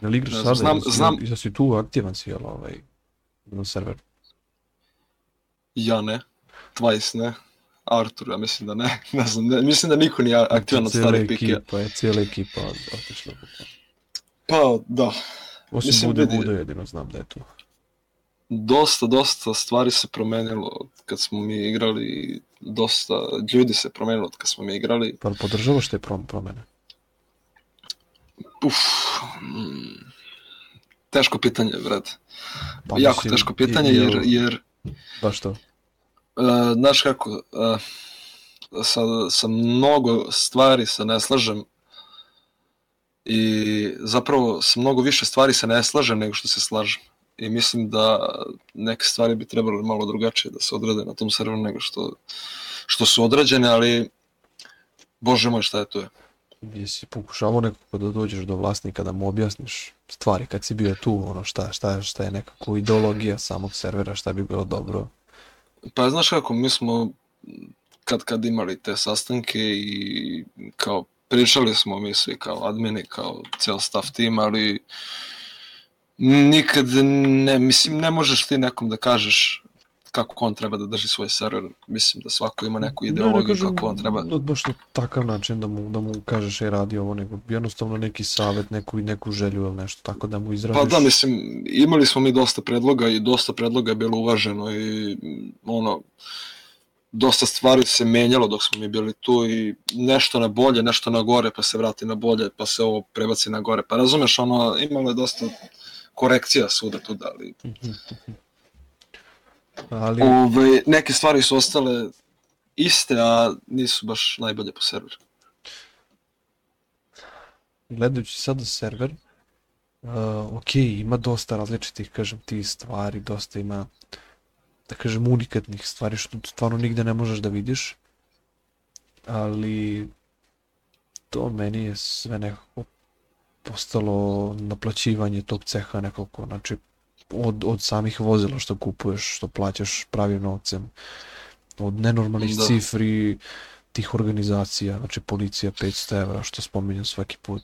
Speaker 1: Ne li igraš
Speaker 2: ne
Speaker 1: sada?
Speaker 2: znam,
Speaker 1: Jesi-
Speaker 2: znam-
Speaker 1: Jesi si tu aktivan si, jel, ovaj, na serveru?
Speaker 2: Ja ne, Twice ne, Artur, ja mislim da ne, ne znam, ne, mislim da niko nije aktivan od starih pikija.
Speaker 1: ekipa je, cijela ekipa otišla.
Speaker 2: Pa da,
Speaker 1: Osim
Speaker 2: Mislim,
Speaker 1: Bude
Speaker 2: vidi-
Speaker 1: Bude jedino znam da je tu.
Speaker 2: dosta, dosta stvari se promenilo od kad smo mi igrali, dosta ljudi se promenilo od kad smo mi igrali.
Speaker 1: Pa podržavaš te prom promene?
Speaker 2: Uf, mm, teško pitanje, brate.
Speaker 1: Pa
Speaker 2: jako
Speaker 1: mislim,
Speaker 2: teško pitanje, jer, jer
Speaker 1: Baš to.
Speaker 2: Uh, znaš kako, uh, sa, sa mnogo stvari se ne slažem i zapravo sa mnogo više stvari se ne slažem nego što se slažem. I mislim da neke stvari bi trebalo malo drugačije da se odrade na tom serveru nego što, što su odrađene, ali bože moj šta je to je.
Speaker 1: Jesi pokušavao nekako da dođeš do vlasnika da mu objasniš stvari kad si bio tu, ono šta, šta, šta je nekako ideologija samog servera, šta bi bilo dobro.
Speaker 2: Pa znaš kako, mi smo kad kad imali te sastanke i kao pričali smo mi svi kao admini, kao ceo staff tim, ali nikad ne, mislim ne možeš ti nekom da kažeš kako on treba da drži svoj server. Mislim da svako ima neku ideologiju kako on treba.
Speaker 1: da baš na takav način da mu, da mu kažeš ej radi ovo, nego jednostavno neki savjet, neku, neku želju ili nešto, tako da mu izražiš.
Speaker 2: Pa da, mislim, imali smo mi dosta predloga i dosta predloga je bilo uvaženo i ono, dosta stvari se menjalo dok smo mi bili tu i nešto na bolje, nešto na gore, pa se vrati na bolje, pa se ovo prebaci na gore. Pa razumeš, ono, imalo je dosta korekcija svuda tu, ali
Speaker 1: Ali,
Speaker 2: ove, neke stvari su ostale iste, a nisu baš najbolje po serveru.
Speaker 1: gledajući sada server, uh, ok, ima dosta različitih, kažem ti, stvari, dosta ima, da kažem, unikatnih stvari što stvarno nigde ne možeš da vidiš. ali to meni je sve nekako postalo naplaćivanje tog ceha nekako, znači od, od samih vozila što kupuješ, što plaćaš pravim novcem, od nenormalnih
Speaker 2: Da.
Speaker 1: cifri tih organizacija, znači policija 500 evra, što spominjem svaki put.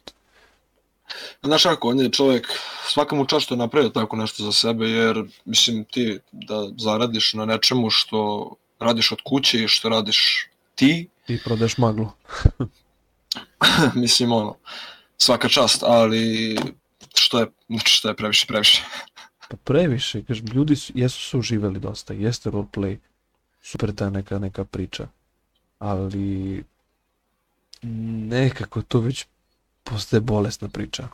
Speaker 2: Znaš kako, on je čovjek, svaka mu čast što je napravio tako nešto za sebe, jer mislim ti da zaradiš na nečemu što radiš od kuće i što radiš ti,
Speaker 1: I prodeš maglu.
Speaker 2: mislim ono, svaka čast, ali što je, znači što je previše, previše.
Speaker 1: Pa previše, kažem, ljudi su, jesu se uživali dosta, jeste roleplay, super ta neka, neka priča, ali nekako to već postaje bolesna priča.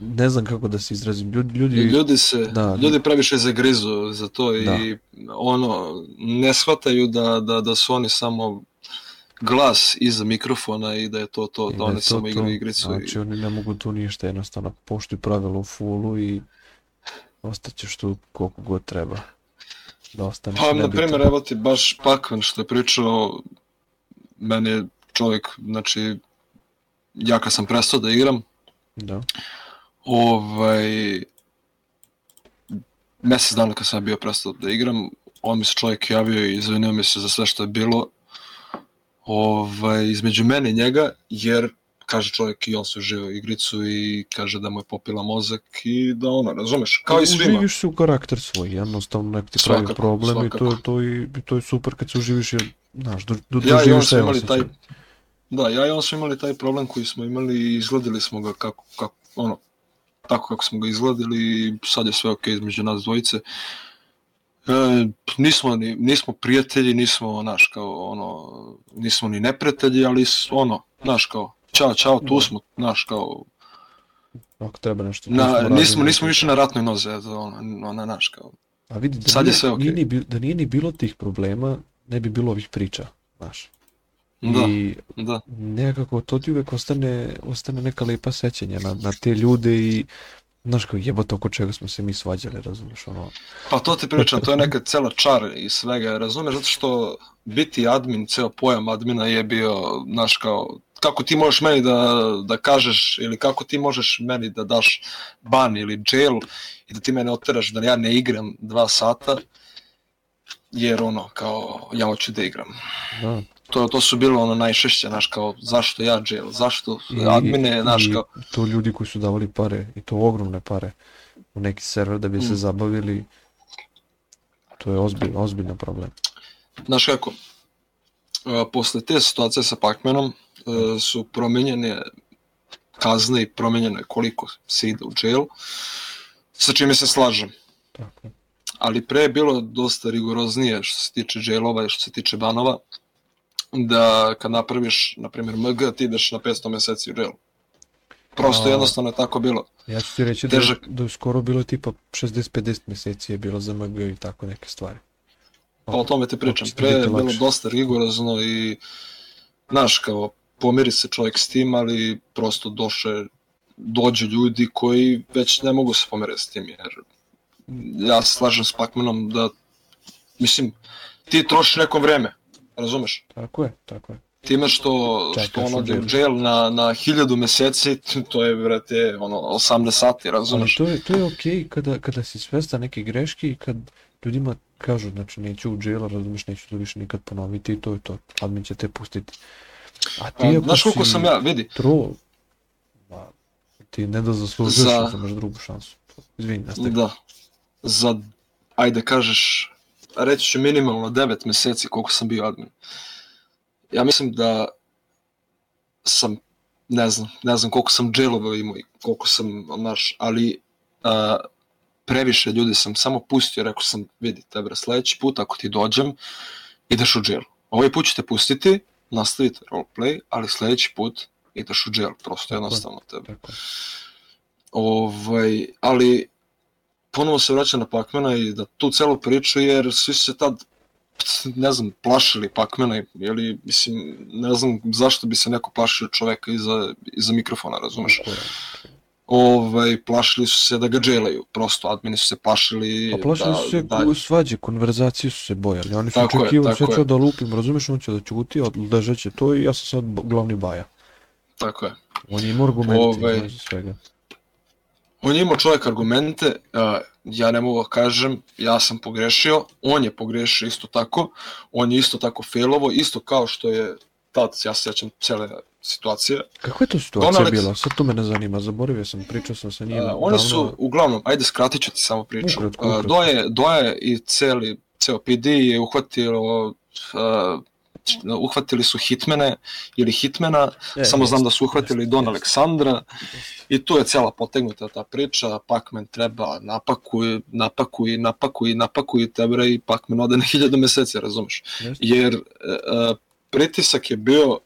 Speaker 1: Ne znam kako da se izrazim, ljudi, ljudi,
Speaker 2: Ljudi se,
Speaker 1: da,
Speaker 2: ljudi previše zagrizu za to
Speaker 1: Da.
Speaker 2: i ono, ne shvataju da, da, da su oni samo glas iza mikrofona i da je to to,
Speaker 1: i
Speaker 2: da
Speaker 1: da
Speaker 2: oni
Speaker 1: to
Speaker 2: samo igraju igricu.
Speaker 1: Znači
Speaker 2: i...
Speaker 1: oni ne mogu tu ništa, jednostavno poštuju pravila u fullu i ostaćeš tu koliko god treba. Da ostaneš
Speaker 2: Pa, na primjer, evo ti baš Pakvan što je pričao, meni je čovjek, znači, ja kad sam prestao da igram,
Speaker 1: Da.
Speaker 2: ovaj, mjesec dana kad sam bio prestao da igram, on mi se čovjek javio i izvinio mi se za sve što je bilo ovaj, između mene i njega, jer kaže čovjek i on se uživao igricu i kaže da mu je popila mozak i da ono, razumeš, kao i svima.
Speaker 1: Uživiš se u karakter svoj, jednostavno nek ti pravi
Speaker 2: Svakako,
Speaker 1: problem i to,
Speaker 2: svakako.
Speaker 1: to, i, to je super kad se uživiš jer, znaš, do, do,
Speaker 2: Ja i on
Speaker 1: doživiš
Speaker 2: smo
Speaker 1: sve
Speaker 2: imali taj, da, ja i on smo imali taj problem koji smo imali i izgledali smo ga kako, kako ono, tako kako smo ga izgledali i sad je sve ok između nas dvojice. E, nismo, ni, nismo prijatelji, nismo, naš, kao, ono, nismo ni neprijatelji, ali ono, naš, kao, čao, čao, tu
Speaker 1: Da.
Speaker 2: smo, naš, kao,
Speaker 1: Ako treba nešto.
Speaker 2: na, nismo, nismo više na ratnoj nozi, eto, ono, ono, naš, kao,
Speaker 1: A vidi, da,
Speaker 2: Sad je
Speaker 1: nije,
Speaker 2: sve okej.
Speaker 1: nije da nije ni bilo tih problema, ne bi bilo ovih priča, znaš.
Speaker 2: da,
Speaker 1: I
Speaker 2: da,
Speaker 1: nekako to ti uvek ostane, ostane neka lepa sećanja na, na te ljude i znaš kao jebote oko čega smo se mi svađali, razumiješ, ono,
Speaker 2: Pa to ti pričam, to je neka cela čar i svega, razumeš, zato što biti admin, ceo pojam admina je bio, znaš, kao, kako ti možeš meni da, da kažeš, ili kako ti možeš meni da daš ban ili jail i da ti mene oteraš da ja ne igram dva sata, jer ono, kao, ja hoću da igram.
Speaker 1: da.
Speaker 2: To, to su bilo ono najšešće, znaš, kao, zašto ja jail, zašto
Speaker 1: I-
Speaker 2: admine, znaš, kao,
Speaker 1: to ljudi koji su davali pare, i to ogromne pare, u neki server da bi se
Speaker 2: Mm.
Speaker 1: zabavili, to je ozbiljno, ozbiljno problem.
Speaker 2: Znaš kako, posle te situacije sa Pacmanom su promenjene kazne i promenjeno je koliko se ide u jail, sa čime se slažem.
Speaker 1: Tako.
Speaker 2: Ali pre je bilo dosta rigoroznije što se tiče jailova i što se tiče banova, da kad napraviš, na primjer, MG, ti ideš na 500 meseci u jail. Prosto
Speaker 1: A-
Speaker 2: jednostavno je tako bilo.
Speaker 1: Ja ću ti reći da,
Speaker 2: Težak.
Speaker 1: da je skoro bilo tipa 60-50 meseci je bilo za MG i tako neke stvari.
Speaker 2: Pa o tome ti pričam. Pre je bilo dosta rigorozno i, znaš, kao, pomiri se čovjek s tim, ali prosto doše, dođu ljudi koji već ne mogu se pomeriti s tim, jer ja slažem s Pacmanom da, mislim, ti trošiš neko vreme, razumeš?
Speaker 1: Tako je, tako je.
Speaker 2: Time što,
Speaker 1: Čekaš
Speaker 2: što on
Speaker 1: u
Speaker 2: ode u jail na, na hiljadu meseci, to je, vrate, ono, 18 sati,
Speaker 1: Ali
Speaker 2: razumeš?
Speaker 1: to je, to je okej kada, kada si svestan neke greške i kad ljudima kažu, znači neću u jail, razumiješ, neću to više nikad ponoviti i to je to. Admin će te pustiti. A ti
Speaker 2: Znaš koliko sam ja, vidi,
Speaker 1: troll, ma, ti ne da zaslužuješ,
Speaker 2: Za-
Speaker 1: imaš drugu šansu. Izvini, nastavi.
Speaker 2: Da. Za, ajde kažeš, reći ću minimalno 9 meseci koliko sam bio admin. Ja mislim da sam, ne znam, ne znam koliko sam jailova imao i koliko sam, znaš, ali a, previše ljudi sam samo pustio, rekao sam, vidi, tebe, sledeći put ako ti dođem, ideš u jail. Ovaj put ću te pustiti, nastavite roleplay, ali sledeći put ideš u jail, prosto jednostavno tebe.
Speaker 1: Tako.
Speaker 2: Ovaj, ali ponovo se vraća na Pacmana i da tu celu priču jer svi su se tad ne znam, plašili Pacmana ili mislim, ne znam zašto bi se neko plašio čoveka iza, iza mikrofona, razumeš?
Speaker 1: Tako je.
Speaker 2: Ovaj, plašili su se da ga dželaju, prosto admini su se plašili
Speaker 1: A plašili
Speaker 2: da,
Speaker 1: su se
Speaker 2: da,
Speaker 1: svađe, konverzacije su se bojali. Oni su očekivali sve ću da lupim, razumeš, on će da ćuti, odležat će to i ja sam sad glavni baja.
Speaker 2: tako je.
Speaker 1: On je imao argumenti,
Speaker 2: Ovaj-
Speaker 1: svega.
Speaker 2: On je imao čovjek argumente, uh, ja ne mogu da kažem, ja sam pogrešio, on je pogrešio isto tako, on je isto tako failovo, isto kao što je tad, ja se sjećam cele situacije.
Speaker 1: Kako je to situacija
Speaker 2: Don Alex-
Speaker 1: bila? Sad to mene zanima, zaboravio sam, pričao sam sa njim.
Speaker 2: Uh, oni su,
Speaker 1: davno.
Speaker 2: uglavnom, ajde skratit ću ti samo priču.
Speaker 1: Ukratko,
Speaker 2: Uh,
Speaker 1: ukratko.
Speaker 2: Doje, Doje i celi, ceo PD je uhvatilo, uh, uhvatili su Hitmene ili Hitmena,
Speaker 1: E,
Speaker 2: samo znam
Speaker 1: jest,
Speaker 2: da su uhvatili
Speaker 1: jest,
Speaker 2: Don
Speaker 1: jest.
Speaker 2: Aleksandra i tu je cela potegnuta ta priča, Pacman treba napakuj, napakuj, napakuj, napakuj tebe i Pacman ode na hiljadu meseci, razumeš?
Speaker 1: Jest.
Speaker 2: Jer e, e, pritisak je bio,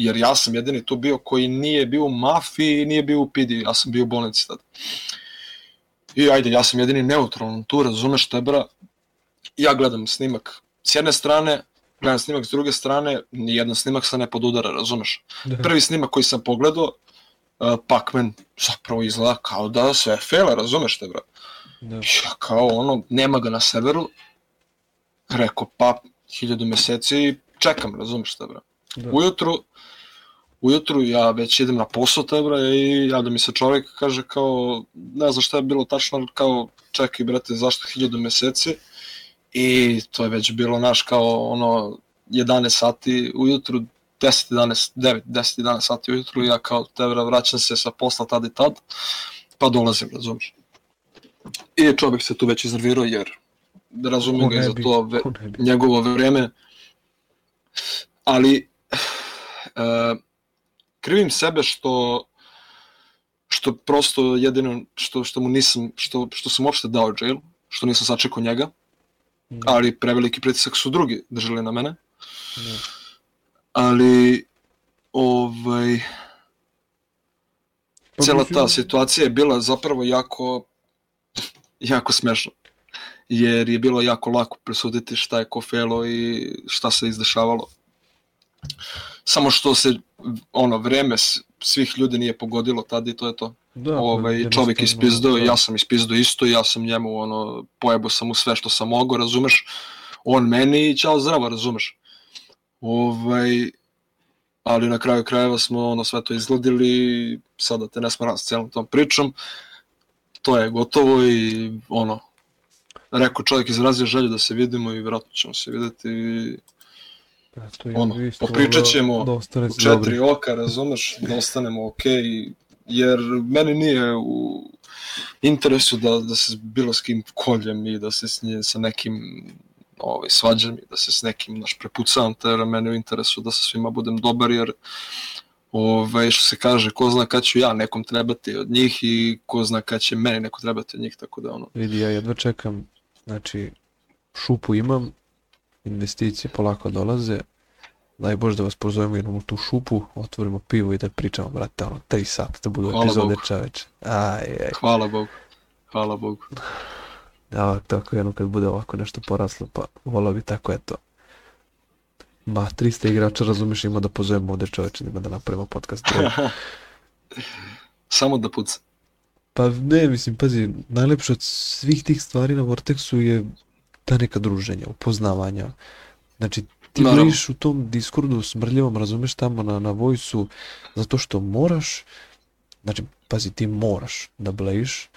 Speaker 2: jer ja sam jedini tu bio koji nije bio u mafiji, nije bio u PD, ja sam bio u bolnici tada. I ajde, ja sam jedini neutralan tu, razumeš tebra, ja gledam snimak s jedne strane, gledam snimak s druge strane, nijedan snimak se ne podudara, razumeš?
Speaker 1: Da.
Speaker 2: prvi snimak koji sam pogledao, uh, Pac-Man zapravo izgleda kao da sve fele, razumeš te, bro?
Speaker 1: Da.
Speaker 2: Ja kao ono, nema ga na severu, rekao pa, hiljadu meseci, čekam, razumeš te, bro?
Speaker 1: Da.
Speaker 2: Ujutru, ujutru ja već idem na posao te, bro, i javlja mi se čovjek, kaže kao, ne znam šta je bilo tačno, kao, čekaj, brate, zašto hiljadu meseci? I to je već bilo, naš, kao ono, 11 sati ujutru, 10, 11, 9, 10, 11 sati ujutru, ja kao tebra vraćam se sa posla tad i tad, pa dolazim, razumiješ. I čovjek se tu već iznervirao jer razumem
Speaker 1: Ko
Speaker 2: ga i za to ve, njegovo vreme, ali e, krivim sebe što što prosto jedino što, što mu nisam, što, što sam uopšte dao jail, što nisam sačekao njega,
Speaker 1: Da.
Speaker 2: ali preveliki pritisak su drugi držali na mene.
Speaker 1: Da.
Speaker 2: ali ovaj
Speaker 1: Pa
Speaker 2: cela ta situacija je bila zapravo jako jako smešna jer je bilo jako lako presuditi šta je ko felo i šta se izdešavalo samo što se ono vreme svih ljudi nije pogodilo tada i to je to
Speaker 1: Da, pa
Speaker 2: ovaj, čovjek ispizdao,
Speaker 1: da.
Speaker 2: ja sam ispizdao isto, ja sam njemu ono, pojebao sam mu sve što sam mogao, razumeš, on meni i čao zdravo, razumeš. Ovaj, ali na kraju krajeva smo ono sve to izgledili sada te ne smaram s celom tom pričom, to je gotovo i ono, rekao čovjek izrazio želju da se vidimo i vjerojatno ćemo se videti
Speaker 1: Eto,
Speaker 2: ono,
Speaker 1: isto
Speaker 2: popričat ćemo
Speaker 1: da
Speaker 2: u četiri
Speaker 1: dobri.
Speaker 2: oka, razumeš, da ostanemo ok, jer meni nije u interesu da, da se bilo s kim koljem i da se s nje, sa nekim ovaj, svađam i da se s nekim naš prepucavam, te jer meni je u interesu da sa svima budem dobar, jer ovaj, što se kaže, ko zna kad ću ja nekom trebati od njih i ko zna kad će meni neko trebati od njih, tako da ono,
Speaker 1: Vidi, ja jedva čekam, znači, šupu imam, investicije polako dolaze, daj Bože da vas pozovemo jednom u tu šupu, otvorimo pivo i da pričamo, brate, ono, 3 sata da budu
Speaker 2: Hvala
Speaker 1: epizode
Speaker 2: Bogu.
Speaker 1: čoveče. Aj, aj,
Speaker 2: hvala Bogu, hvala Bogu.
Speaker 1: da, tako jedno kad bude ovako nešto poraslo, pa volao bi tako, eto. Ma, 300 igrača, razumeš, ima da pozovemo ovde čoveče, ima da napravimo podcast.
Speaker 2: Samo da puca.
Speaker 1: Pa ne, mislim, pazi, najlepše od svih tih stvari na Vortexu je ta neka druženja, upoznavanja. Znači, ti
Speaker 2: Naravno.
Speaker 1: brojiš u tom Discordu smrljivom, razumeš, tamo na, na vojsu, zato što moraš, znači, pazi, ti moraš da blejiš,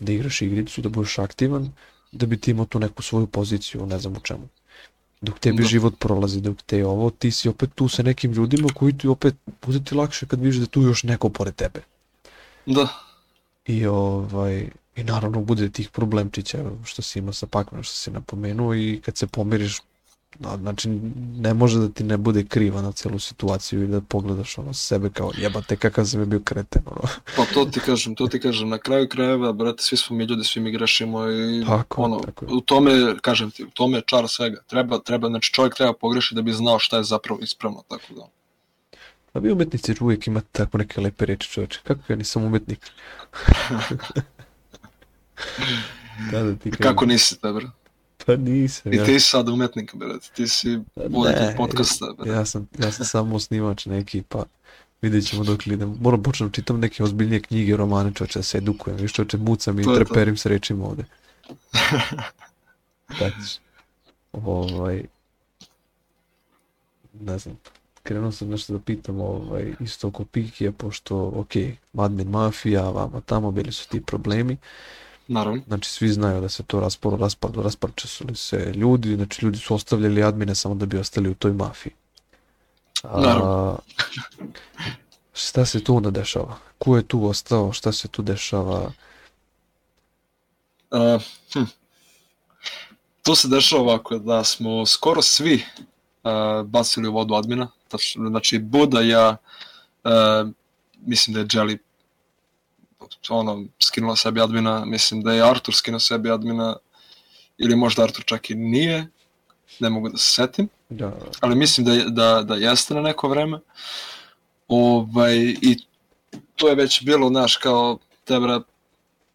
Speaker 1: da igraš igricu, da budeš aktivan, da bi ti imao tu neku svoju poziciju, ne znam u čemu. Dok tebi
Speaker 2: Da.
Speaker 1: život prolazi, dok te je ovo, ti si opet tu sa nekim ljudima koji ti opet, bude ti lakše kad vidiš da tu još neko pored tebe.
Speaker 2: Da,
Speaker 1: I ovaj i naravno bude tih problemčića što si imao sa Pacmanom što si napomenuo i kad se pomiriš znači ne može da ti ne bude kriva na celu situaciju i da pogledaš ono sebe kao jebate kakav sam je bio kreten ono.
Speaker 2: Pa to ti kažem, to ti kažem, na kraju krajeva, brate, svi smo mi ljudi, svi mi grešimo i
Speaker 1: Tako,
Speaker 2: ono,
Speaker 1: tako
Speaker 2: u tome, kažem ti, u tome je čar svega. Treba, treba, znači čovjek treba pogrešiti da bi znao šta je zapravo ispravno, tako da.
Speaker 1: A vi umetnici uvijek imate tako neke lepe reči čoveče. Kako ja nisam umetnik? da, da ti kažem.
Speaker 2: Kako nisi, te, brate?
Speaker 1: Pa nisam.
Speaker 2: I
Speaker 1: Ja,
Speaker 2: ti si sad umetnik, brate, ti si voditelj
Speaker 1: Ne,
Speaker 2: podcasta, brate.
Speaker 1: ja, sam, ja sam samo osnivač neki pa Vidjet ćemo dok li idemo. Moram počnem čitam neke ozbiljnije knjige, romane, čoče, da se edukujem. Viš čoče, mucam i
Speaker 2: To je to.
Speaker 1: treperim se rečima ovde. Znači, ovaj, ne znam, krenuo sam nešto da pitam ovaj, isto oko Pikija, pošto, ok, admin mafija, vama tamo, bili su ti problemi,
Speaker 2: Naravno.
Speaker 1: znači svi znaju da se to raspalo, raspalo, rasparče su li se ljudi, znači ljudi su ostavljali admine samo da bi ostali u toj mafiji. A,
Speaker 2: Naravno.
Speaker 1: šta se tu onda dešava? Ko je tu ostao? Šta se tu dešava?
Speaker 2: Uh, hm. To se dešava ovako da smo skoro svi uh, bacili u vodu admina. Znači, Buda, ja, uh, mislim da je Jelly ono, skinula sebi admina, mislim da je Artur skinuo sebi admina, ili možda Artur čak i nije, ne mogu da se setim,
Speaker 1: Da,
Speaker 2: ali mislim da, da, da jeste na neko vreme. Ovaj, I to je već bilo, znaš, kao, tebra,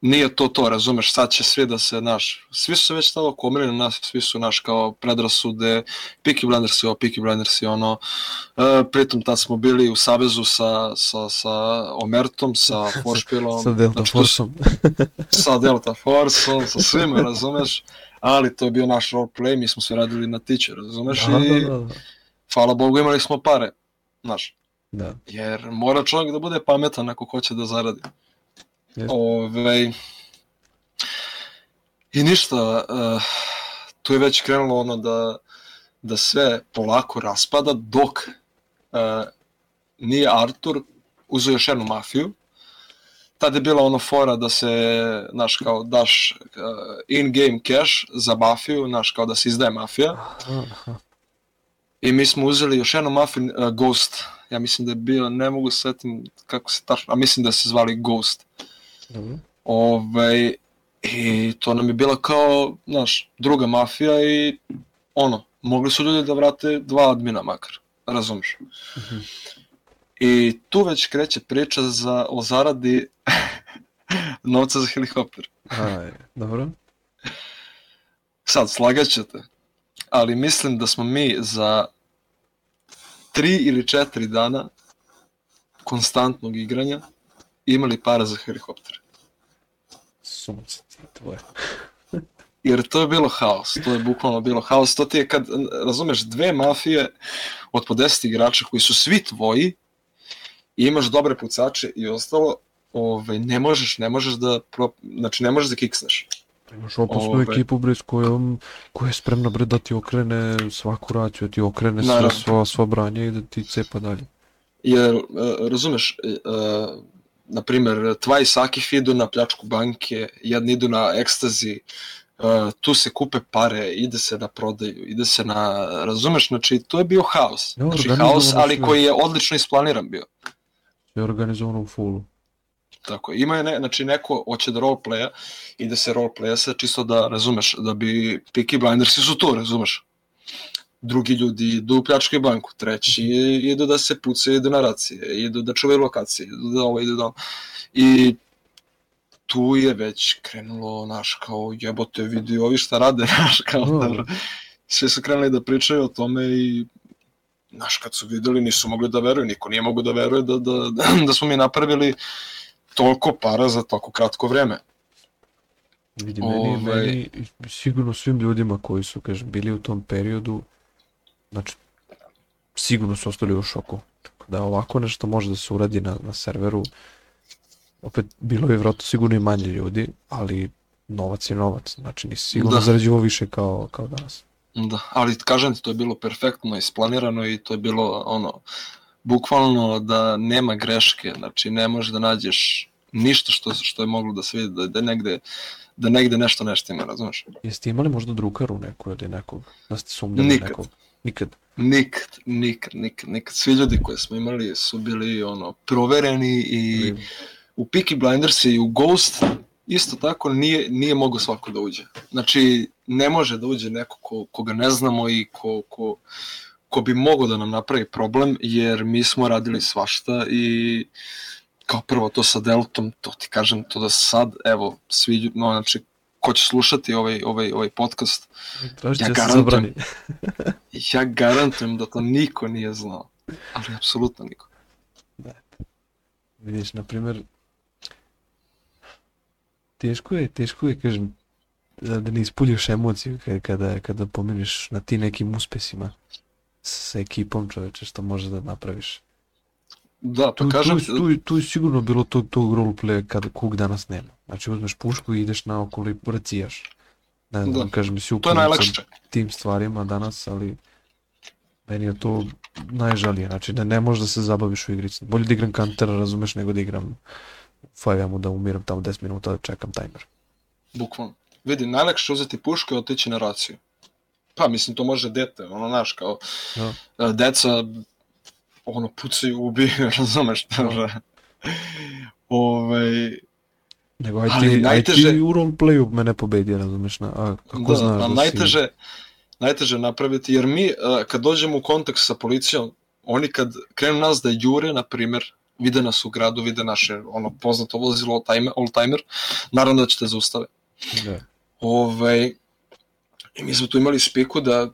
Speaker 2: nije to to, razumeš, sad će svi da se, naš, svi su se već stalo komili na nas, svi su, naš, kao predrasude, Peaky Blinders je ovo, Peaky Blinders je ono, e, pritom tad smo bili u savezu sa, sa, sa Omertom, sa Foršpilom,
Speaker 1: sa Delta
Speaker 2: znači,
Speaker 1: Forceom.
Speaker 2: sa Delta Forceom, sa svima, razumeš, ali to je bio naš roleplay, mi smo sve radili na tiče, razumeš,
Speaker 1: Da,
Speaker 2: i
Speaker 1: da, da,
Speaker 2: hvala Bogu imali smo pare, znaš,
Speaker 1: da.
Speaker 2: jer mora čovjek da bude pametan ako hoće da zaradi. Ove, I ništa, uh, tu je već krenulo ono da, da sve polako raspada dok uh, nije Artur uzeo još jednu mafiju. Tad je bila ono fora da se, znaš, kao daš uh, in-game cash za mafiju, znaš, kao da se izdaje mafija. I mi smo uzeli još jednu mafiju, uh, Ghost. Ja mislim da je bio, ne mogu se setim kako se tačno, a mislim da se zvali Ghost.
Speaker 1: Dobro.
Speaker 2: Ovaj, I to nam je bila kao, znaš, druga mafija i ono, mogli su ljudi da vrate dva admina makar, razumiješ.
Speaker 1: Mhm.
Speaker 2: I tu već kreće priča za, o zaradi novca za helikopter.
Speaker 1: Aj, dobro.
Speaker 2: Sad, slagat ćete, ali mislim da smo mi za tri ili četiri dana konstantnog igranja imali para za helikopter.
Speaker 1: Sunce ti tvoje.
Speaker 2: jer to je bilo haos, to je bukvalno bilo haos, to ti je kad, razumeš, dve mafije od po 10 igrača koji su svi tvoji i imaš dobre pucače i ostalo, ovaj, ne možeš, ne možeš da, pro, znači ne možeš da kiksneš.
Speaker 1: Imaš opasnu
Speaker 2: Ove.
Speaker 1: ekipu bre s kojom koja je spremna bre da ti okrene svaku raciju, da ti okrene sve, sva, sva branje i da ti cepa dalje.
Speaker 2: Jer, e, razumeš, e, na primer, Twice Akif idu na pljačku banke, jedni idu na ekstazi, e, tu se kupe pare, ide se na prodaju, ide se na, razumeš, znači to je bio haos. Znači haos, ali
Speaker 1: sve.
Speaker 2: koji je odlično isplaniran bio.
Speaker 1: Je organizovano u fullu.
Speaker 2: Tako, ima je, ne, znači neko hoće da roleplaya i da se roleplaya se čisto da, razumeš, da bi Peaky Blindersi su to, razumeš. Drugi ljudi idu u pljačku banku, treći idu da se pucaju, idu na racije, idu da čuvaju lokacije, idu da ovo, idu da ono. I tu je već krenulo, naš, kao jebote, vidi ovi šta rade, naš, kao,
Speaker 1: Mm.
Speaker 2: Svi su krenuli da pričaju o tome i znaš, kad su videli, nisu mogli da veruju, niko nije mogao da veruje da, da, da, da smo mi napravili toliko para za toliko kratko vreme.
Speaker 1: Vidi, meni,
Speaker 2: Ovaj.
Speaker 1: meni, sigurno svim ljudima koji su, kažem, bili u tom periodu, znači, sigurno su ostali u šoku. Tako da ovako nešto može da se uradi na, na serveru, opet bilo je vjerojatno sigurno i manje ljudi, ali novac je novac, znači nisi sigurno
Speaker 2: Da.
Speaker 1: zarađivao više kao, kao danas.
Speaker 2: Da, ali kažem ti, to je bilo perfektno isplanirano i to je bilo ono, bukvalno da nema greške, znači ne možeš da nađeš ništa što, što je moglo da se vidi, da, da, negde, da negde nešto nešto ima, razumeš?
Speaker 1: Jeste imali možda drukaru neku ili nekog, da ste sumnjali
Speaker 2: Nikad.
Speaker 1: nekog? Nikad.
Speaker 2: Nikad, nikad, nikad, nikad. Svi ljudi koje smo imali su bili ono, provereni i u Peaky Blinders i u Ghost isto tako nije, nije mogao svako da uđe. Znači, ne može da uđe neko ko, koga ne znamo i ko, ko, ko bi mogao da nam napravi problem, jer mi smo radili svašta i kao prvo to sa Deltom, to ti kažem, to da sad, evo, svi, no, znači, ko će slušati ovaj, ovaj, ovaj podcast,
Speaker 1: Tražit
Speaker 2: Ja
Speaker 1: se
Speaker 2: garantujem. ja garantujem da to niko nije znao. Ali apsolutno niko.
Speaker 1: Vidiš, na primjer, teško je, teško je, kažem, da da ne ispuljuš emociju ka- kada, kada pomeniš na ti nekim uspesima sa ekipom čoveče što može da napraviš.
Speaker 2: Da, pa
Speaker 1: Tu,
Speaker 2: kažem,
Speaker 1: tu, tu, tu je sigurno bilo tog, tog roleplaya kada kog danas nema. Znači uzmeš pušku i ideš naokolo i racijaš. Ne znam,
Speaker 2: Da.
Speaker 1: kažem si
Speaker 2: to je najlakše.
Speaker 1: sa tim stvarima danas, ali meni je to najžalije. Znači da ne možeš da se zabaviš u igrici. Bolje da igram Counter, razumeš, nego da igram Fajamu da umiram tamo 10 minuta da čekam timer.
Speaker 2: Bukvalno. Vidi, najlakše je uzeti pušku i otići na raciju. Pa, mislim, to može dete, ono, znaš, kao,
Speaker 1: Da.
Speaker 2: e, deca, ono, pucaju, ubijaju, razumeš, dobro. Ovaj,
Speaker 1: Nego aj
Speaker 2: Ali najteže-
Speaker 1: u roleplayu mene pobedi, razumeš, na, a kako
Speaker 2: da,
Speaker 1: znaš
Speaker 2: a
Speaker 1: da si...
Speaker 2: najteže, najteže napraviti, jer mi, e, kad dođemo u kontakt sa policijom, oni kad krenu nas da jure, na primjer, vide nas u gradu, vide naše ono poznato vozilo all timer, all timer naravno da ćete zaustave.
Speaker 1: Da.
Speaker 2: Ovaj, I mi smo tu imali spiku da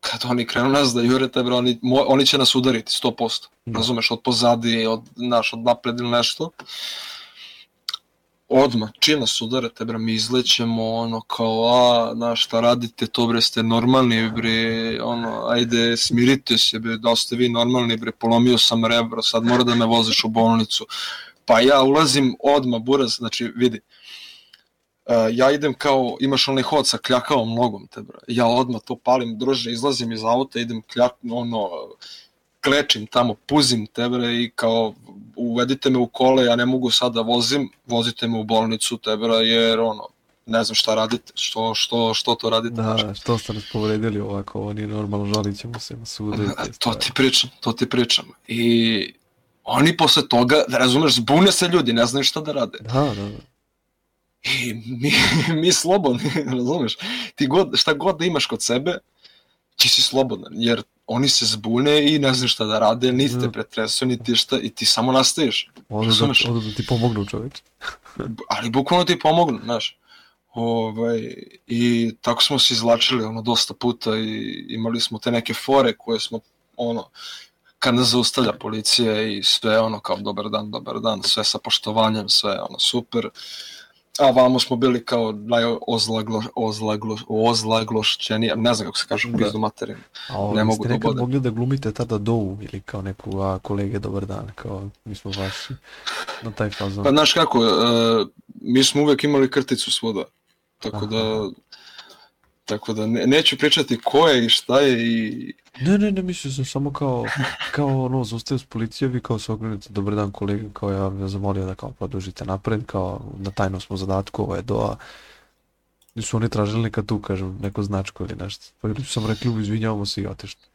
Speaker 2: kad oni krenu nas da jure tebe, oni, mo, oni će nas udariti 100%.
Speaker 1: Da.
Speaker 2: Razumeš, od pozadi, od, naš, od napred ili nešto. Odmah, čim nas udare, te bre, mi izlećemo, ono, kao, a, znaš, šta radite, to bre, ste normalni, bre, ono, ajde, smirite se, bre, da ste vi normalni, bre, polomio sam rebro, sad mora da me voziš u bolnicu. Pa ja ulazim odmah, buraz, znači, vidi, Uh, ja idem kao, imaš onaj hod sa kljakavom nogom, te bra. Ja odmah to palim, druže, izlazim iz auta, idem kljak, ono, klečim tamo, puzim te bre i kao, uvedite me u kole, ja ne mogu sad da vozim, vozite me u bolnicu, te bra, jer ono, ne znam šta radite, što, što, što to radite.
Speaker 1: Da, što ste nas povredili ovako, ovo nije normalno, žalit ćemo se na sudu.
Speaker 2: To ti pričam, to ti pričam. I oni posle toga, da razumeš, zbune se ljudi, ne znaju šta da rade.
Speaker 1: Da, da, da.
Speaker 2: I mi, mi slobodni, razumeš? Ti god, šta god da imaš kod sebe, ti si slobodan, jer oni se zbune i ne znaju šta da rade, niti te
Speaker 1: Da.
Speaker 2: pretresu, niti šta, i ti samo nastaviš.
Speaker 1: Odu da, odu da ti pomognu čoveč.
Speaker 2: Ali bukvalno ti pomognu, znaš. Ovaj, I tako smo se izvlačili ono, dosta puta i imali smo te neke fore koje smo, ono, kad nas zaustavlja policija i sve ono kao dobar dan, dobar dan, sve sa poštovanjem, sve ono super. A vamo smo bili kao najozlaglo, ozlaglo, ozlaglošćeni, ne znam kako se kaže,
Speaker 1: Da.
Speaker 2: pizdu materinu.
Speaker 1: A ovo,
Speaker 2: Ne
Speaker 1: ne
Speaker 2: mogu
Speaker 1: ste
Speaker 2: da ubodem.
Speaker 1: mogli da glumite tada dovu ili kao neku, a kolege dobar dan, kao mi smo vaši na taj fazon.
Speaker 2: Pa znaš kako, e, mi smo uvek imali krticu svuda, tako da tako da ne, neću pričati ko je i šta je i
Speaker 1: Ne, ne, ne, mislio sam samo kao, kao ono, zaustavio s policijom i kao se okrenete, dobar dan kolega, kao ja vas zamolio da kao produžite napred, kao na tajnom smo zadatku, ovo je doa. I su oni tražili neka tu, kažem, neko značko ili nešto. Pa sam rekli, izvinjavamo se i otišli.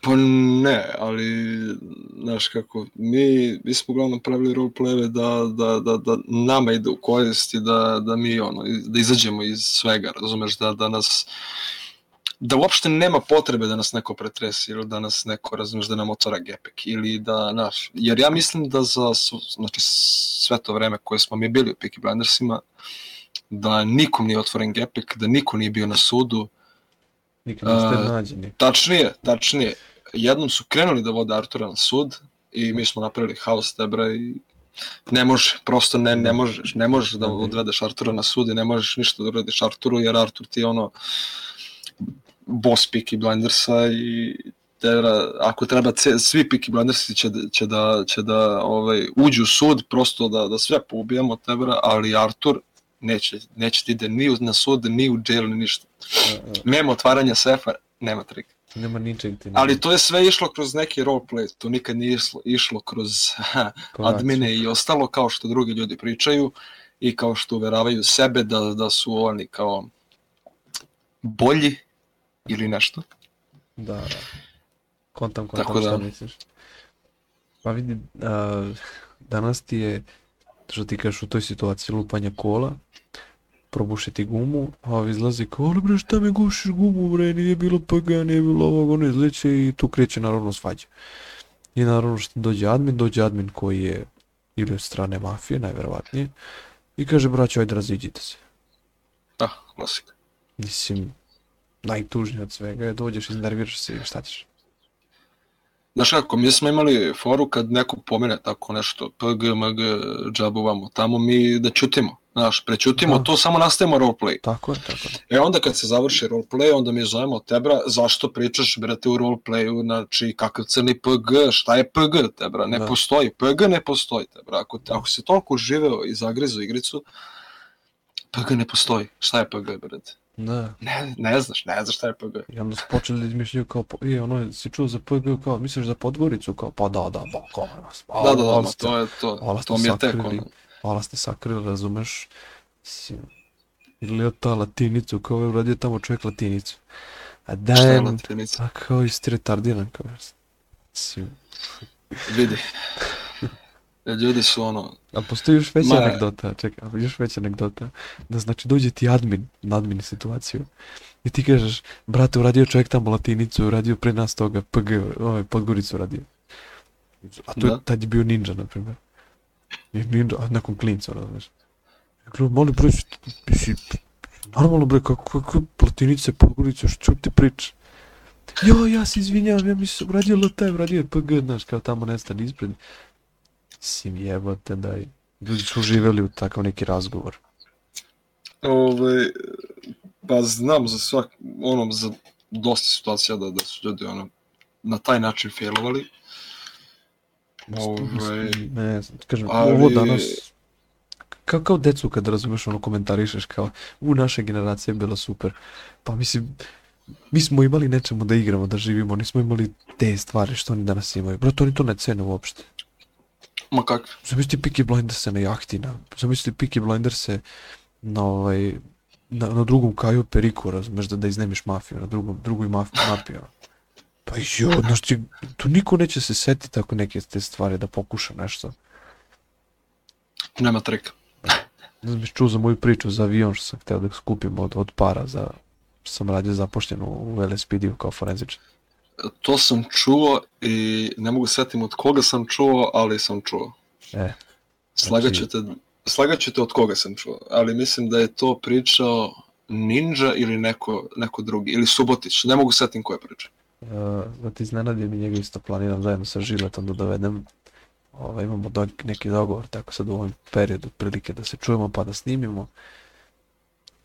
Speaker 2: Pa ne, ali znaš kako, mi, mi smo uglavnom pravili roleplayeve da, da, da, da nama ide u korist i da, da mi ono, da izađemo iz svega, razumeš, da, da nas da uopšte nema potrebe da nas neko pretresi ili da nas neko, razumeš, da nam otvara gepek ili da, znaš, jer ja mislim da za znači, sve to vreme koje smo mi bili u Peaky Blindersima, da nikom nije otvoren gepek, da niko nije bio na sudu,
Speaker 1: Nikad niste
Speaker 2: A,
Speaker 1: nađeni.
Speaker 2: Tačnije, tačnije. Jednom su krenuli da vode Artura na sud i mi smo napravili haos tebra i ne može, prosto ne, ne možeš, ne možeš da
Speaker 1: Ok.
Speaker 2: odvedeš Artura na sud i ne možeš ništa da uradiš Arturu jer Artur ti je ono boss Peaky Blindersa i tebra, ako treba ce, svi Peaky Blindersi će, da- će da, će da ovaj, uđu u sud prosto da, da sve poubijamo tebra, ali Artur neće, neće ti ide ni na sud, ni u jail, ni ništa.
Speaker 1: A, a,
Speaker 2: Nema otvaranja sefa, nema trika.
Speaker 1: Nema ničeg ti.
Speaker 2: Ali to je sve išlo kroz neki roleplay, to nikad nije išlo, išlo kroz
Speaker 1: Koraci.
Speaker 2: admine i ostalo, kao što drugi ljudi pričaju i kao što uveravaju sebe da, da su oni kao bolji ili nešto.
Speaker 1: Da, da. Kontam, kontam
Speaker 2: Tako
Speaker 1: šta
Speaker 2: da.
Speaker 1: misliš. Pa vidi, a, danas ti je, što ti kažeš u toj situaciji lupanja kola, probušiti gumu, a ovi izlazi kao, ali bre šta mi gušiš gumu bre, nije bilo PG, nije bilo ovog, ono izleće i tu kreće naravno svađa. I naravno što dođe admin, dođe admin koji je ili od strane mafije, najverovatnije, i kaže, braćo, ajde raziđite se.
Speaker 2: Da, klasika.
Speaker 1: Mislim, najtužnije od svega je dođeš, iznerviraš se i šta ćeš.
Speaker 2: Znaš kako, mi smo imali foru kad neko pomene tako nešto, PG, MG, džabu vamo, tamo mi da čutimo. Znaš, prećutimo
Speaker 1: Da.
Speaker 2: to, samo nastavimo roleplay.
Speaker 1: Tako je, tako je.
Speaker 2: E onda kad se završi roleplay, onda mi zovemo tebra, zašto pričaš, brate, u roleplayu, znači, kakav crni PG, šta je PG, tebra, ne
Speaker 1: Da.
Speaker 2: postoji, PG ne postoji, tebra, ako, ako si toliko živeo i zagrizu igricu, PG ne postoji, šta je PG, brate?
Speaker 1: Da.
Speaker 2: Ne, ne znaš, ne znaš šta je PG.
Speaker 1: I onda su počeli da izmišljaju kao, je, ono, si čuo za PG, kao, misliš za Podgoricu, kao, pa da, da, ba, kao, pa,
Speaker 2: Da, da, da,
Speaker 1: ste-
Speaker 2: to je to, to mi je tek
Speaker 1: sakrili.
Speaker 2: ono.
Speaker 1: Hvala ste sakrili, razumeš? Si, ili ta latinicu, kao je uradio tamo čovjek latinicu. A
Speaker 2: Šta je
Speaker 1: a kao isti retardiran, kao, si,
Speaker 2: Vidi. Ljudi su ono,
Speaker 1: A postoji još veća
Speaker 2: Ma-
Speaker 1: anegdota, čekaj, još veća anegdota, da znači dođe ti admin na admin situaciju i ti kažeš, brate, uradio čovjek tamo latinicu, uradio pre nas toga, PG, ovaj, Podgoricu uradio. A to je,
Speaker 2: Da.
Speaker 1: tad je bio ninja, na primjer. I ninja, a nakon klinca, ono, znaš. Ja kažem, molim, bre, si- normalno, bre, kako, kako latinice, Podgorica, što ti priča? Jo, ja se izvinjavam, ja mislim, uradio LT, uradio PG, znaš, kao tamo nestane ispred. Sim jebote, daj. Ljudi su uživjeli u takav neki razgovor.
Speaker 2: ovaj, pa znam za svak, ono, za dosta situacija da, da su ljudi ono, na taj način failovali. Ovaj,
Speaker 1: Ne znam, kažem,
Speaker 2: ali-
Speaker 1: ovo danas... Kao, kao decu kad razumeš ono komentarišeš kao u naša generacija je bila super. Pa mislim, mi smo imali nečemu da igramo, da živimo, nismo imali te stvari što oni danas imaju. Bro, to oni to ne cene uopšte.
Speaker 2: Ma kakve.
Speaker 1: Zamisli Peaky Blinders na jahti, na, zamisli Peaky Blinders na ovaj, na, na drugom kaju periku, razumeš, da, da iznemiš mafiju, na drugom, drugoj maf, mafiju. Pa jo, znaš ti, tu niko neće se setiti tako neke te stvari da pokuša nešto.
Speaker 2: Nema trika.
Speaker 1: Ne znam, čuo za moju priču za avion što sam htio da skupim od, od para za sam radio zapošljen u, u LSPD-u kao forenzičar.
Speaker 2: To sam čuo i ne mogu setim od koga sam čuo, ali sam čuo.
Speaker 1: E,
Speaker 2: Slagaćete, slagaćete od koga sam čuo, ali mislim da je to pričao Ninja ili neko, neko drugi, ili Subotić, ne mogu setim ko je pričao.
Speaker 1: Uh, da ti iznenadim i njega isto planiram zajedno sa Žiletom da dovedem. Ovaj, imamo do, neki dogovor, tako sad u ovom periodu prilike da se čujemo pa da snimimo.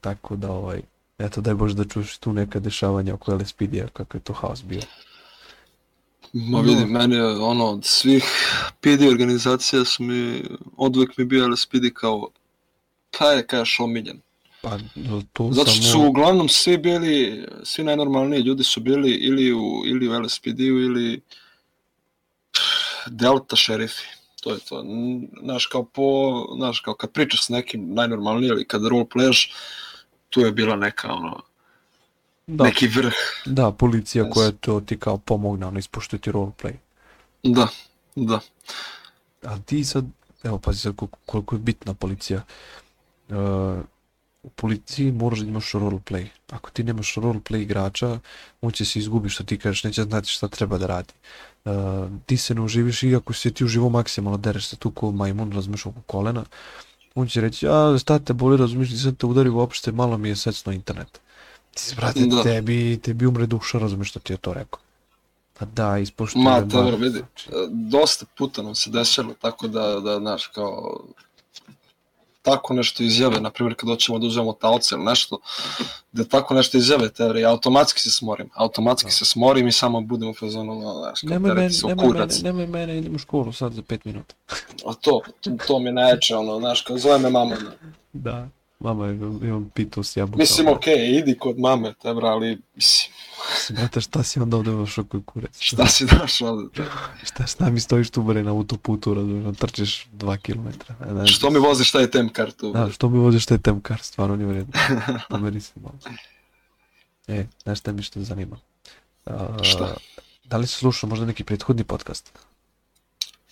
Speaker 1: Tako da ovaj, eto daj Bože da čuješ tu neka dešavanja oko LSPD-a, kako je to haos bio.
Speaker 2: Ma vidi, meni je ono, od svih PD organizacija su mi, od uvek mi bio LSPD kao, pa je, kažeš, omiljen.
Speaker 1: Pa to
Speaker 2: Zato što su uglavnom svi bili, svi najnormalniji ljudi su bili ili u, ili u LSPD-u ili Delta šerifi. To je to. Znaš, kao po, znaš, kao kad pričaš s nekim najnormalnije ili kad roleplayaš, tu je bila neka, ono,
Speaker 1: Da,
Speaker 2: neki vrh.
Speaker 1: da, policija
Speaker 2: Yes.
Speaker 1: koja to ti kao pomogne, ono, ispoštuje ti roleplay.
Speaker 2: Da, da.
Speaker 1: A ti sad, evo pazi sad koliko, koliko je bitna policija. Uh, u policiji moraš da imaš roleplay. Ako ti nemaš roleplay igrača, on će se izgubiti što ti kažeš, neće znati šta treba da radi. Uh, ti se ne uživiš i ako se ti uživo maksimalno dereš se tu ko majmun, razumeš oko kolena, on će reći, a šta te boli, razumiješ, nisam te udario uopšte, malo mi je secno internet. Ti si, brate,
Speaker 2: Da.
Speaker 1: tebi, tebi umre duša, razumiješ što ti je to rekao. Pa da, ispoštuje
Speaker 2: Ma, dobro, vidi, dosta puta nam se desilo, tako da, da, znaš, kao, tako nešto izjave, na primjer kad hoćemo da uzmemo talce ili nešto, da tako nešto izjave teorije, automatski se smorim, automatski se smorim i samo budem u fazonu, znaš, kao
Speaker 1: Nemoj mene, nemoj mene,
Speaker 2: kurac.
Speaker 1: nemoj mene, idem u školu sad za pet minuta.
Speaker 2: A to, to mi je najjače, ono, znaš, kao zove me mama.
Speaker 1: Da. Mama, imam, imam pitu s jabukom.
Speaker 2: Mislim, okej, idi kod mame, tebra, ali, mislim,
Speaker 1: Brate, šta si onda ovde došao koji kurac?
Speaker 2: šta si daš ovde? te?
Speaker 1: Šta, šta mi stojiš tu bre na autoputu, razumiješ, trčiš dva kilometra. Ne, ne,
Speaker 2: Što mi voziš taj tem kartu?
Speaker 1: Da, što mi voziš taj temkar, stvarno nije vredno. Pomeri se malo. E, znaš šta mi što zanima? A,
Speaker 2: Šta?
Speaker 1: Da li si slušao možda neki prethodni podcast?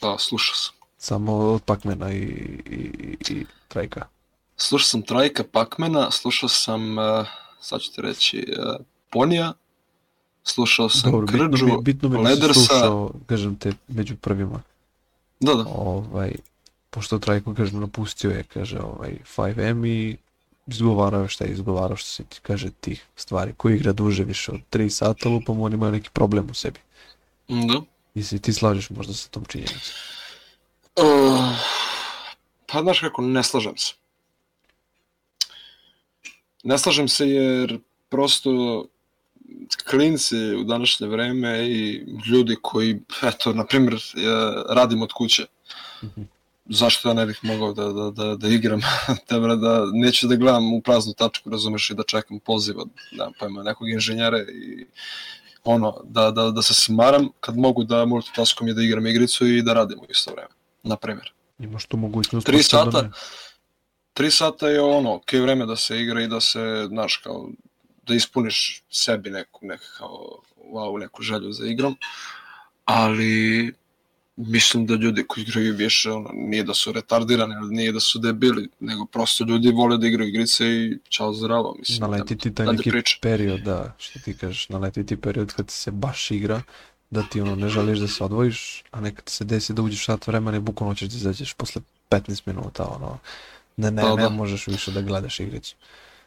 Speaker 2: Da, slušao sam.
Speaker 1: Samo od Pakmena i, i, i Trajka.
Speaker 2: Slušao sam Trajka Pakmena, slušao sam, uh, sad ću ti reći, uh, Ponija, slušao sam
Speaker 1: Dobro, bitno
Speaker 2: Krđu,
Speaker 1: mi, bitno mi je da
Speaker 2: Ledersa,
Speaker 1: slušao, kažem te, među prvima.
Speaker 2: da, da,
Speaker 1: ovaj, pošto Trajko, kažem, napustio je, kaže, ovaj, 5M i izgovarao je šta je izgovarao, što se ti kaže tih stvari. Ko igra duže više od 3 sata, lupom, on ima neki problem u sebi.
Speaker 2: da.
Speaker 1: I se ti slažeš možda sa tom činjenicom?
Speaker 2: Uh, pa znaš kako, ne slažem se. Ne slažem se jer prosto klinci u današnje vreme i ljudi koji, eto, na primjer, radim od kuće. -hmm. Zašto ja ne bih mogao da, da, da, da igram? Tebra, da neću da gledam u praznu tačku, razumeš, i da čekam poziv od, da, pojma, nekog inženjera i ono, da, da, da se smaram kad mogu da multitaskom i da igram igricu i da radim u isto vreme, na primjer.
Speaker 1: Imaš tu mogućnost.
Speaker 2: Tri sata, da tri sata je ono, ok vreme da se igra i da se, znaš, kao, da ispuniš sebi neku, kao, wow, neku želju za igrom, ali mislim da ljudi koji igraju više, ono, nije da su retardirani, nije da su debili, nego prosto ljudi vole da igraju igrice i čao zdravo, mislim.
Speaker 1: Naleti ti taj neki priča. period, da, što ti kažeš, naleti ti period kad se baš igra, da ti ono ne želiš da se odvojiš, a nekad se desi da uđeš sat vremena i bukvalno ćeš da izađeš posle 15 minuta, ono, da ne, da, ne da. možeš više da gledaš igricu.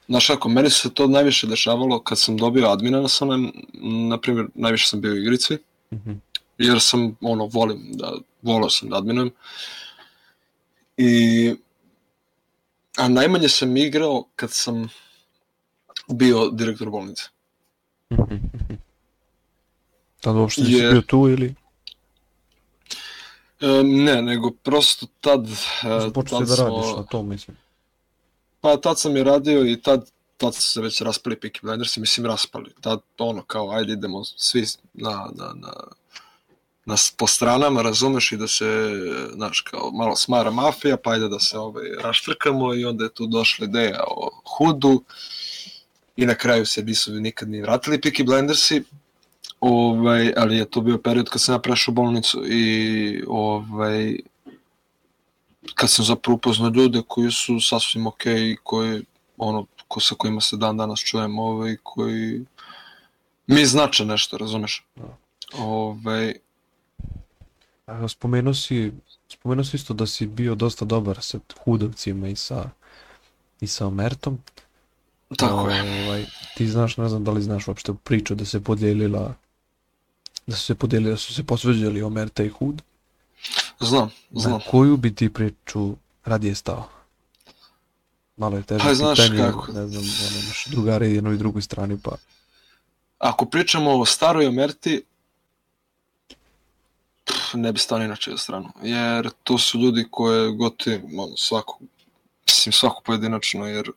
Speaker 2: Znaš kako, meni se to najviše dešavalo kad sam dobio admina na sam, na primjer, najviše sam bio u igrici, mm -hmm. jer sam, ono, volim da, volao sam da adminujem. I, a najmanje sam igrao kad sam bio direktor bolnice. Mm -hmm.
Speaker 1: Tad uopšte nisi bio tu ili?
Speaker 2: E, ne, nego prosto tad...
Speaker 1: E, Počeo da radiš na to, mislim.
Speaker 2: Pa tad sam je radio i tad, tad su se već raspali Peaky Blinders i mislim raspali. Tad ono kao ajde idemo svi na, na, na, na, po stranama, razumeš, i da se, znaš, kao malo smara mafija, pa ajde da se ovaj, raštrkamo i onda je tu došla ideja o Hudu i na kraju se nisu nikad ni vratili Peaky Blindersi, ovaj, ali je to bio period kad sam ja prešao u bolnicu i ovaj, kad sam zapravo upoznao ljude koji su sasvim ok, koji, ono, ko sa kojima se dan danas čujem, ovaj, koji mi znače nešto, razumeš? Da. Ovaj...
Speaker 1: Spomenuo si, spomenuo si isto da si bio dosta dobar sa hudovcima i sa, i sa Omertom.
Speaker 2: Tako je.
Speaker 1: Ovaj, ti znaš, ne znam da li znaš uopšte priču da se podijelila da su se podijelili, da su se posveđali Omerta i Hud.
Speaker 2: Znam, znam. Na
Speaker 1: koju bi ti priču radije stao? Malo je teže
Speaker 2: pa, znaš pitanje, kako.
Speaker 1: ne znam, ono, imaš drugare jednoj i drugoj strani, pa...
Speaker 2: Ako pričamo o staroj Omerti, ne bi stao ni na čiju stranu, jer to su ljudi koje gotivim, ono, svako, mislim, svako pojedinačno, jer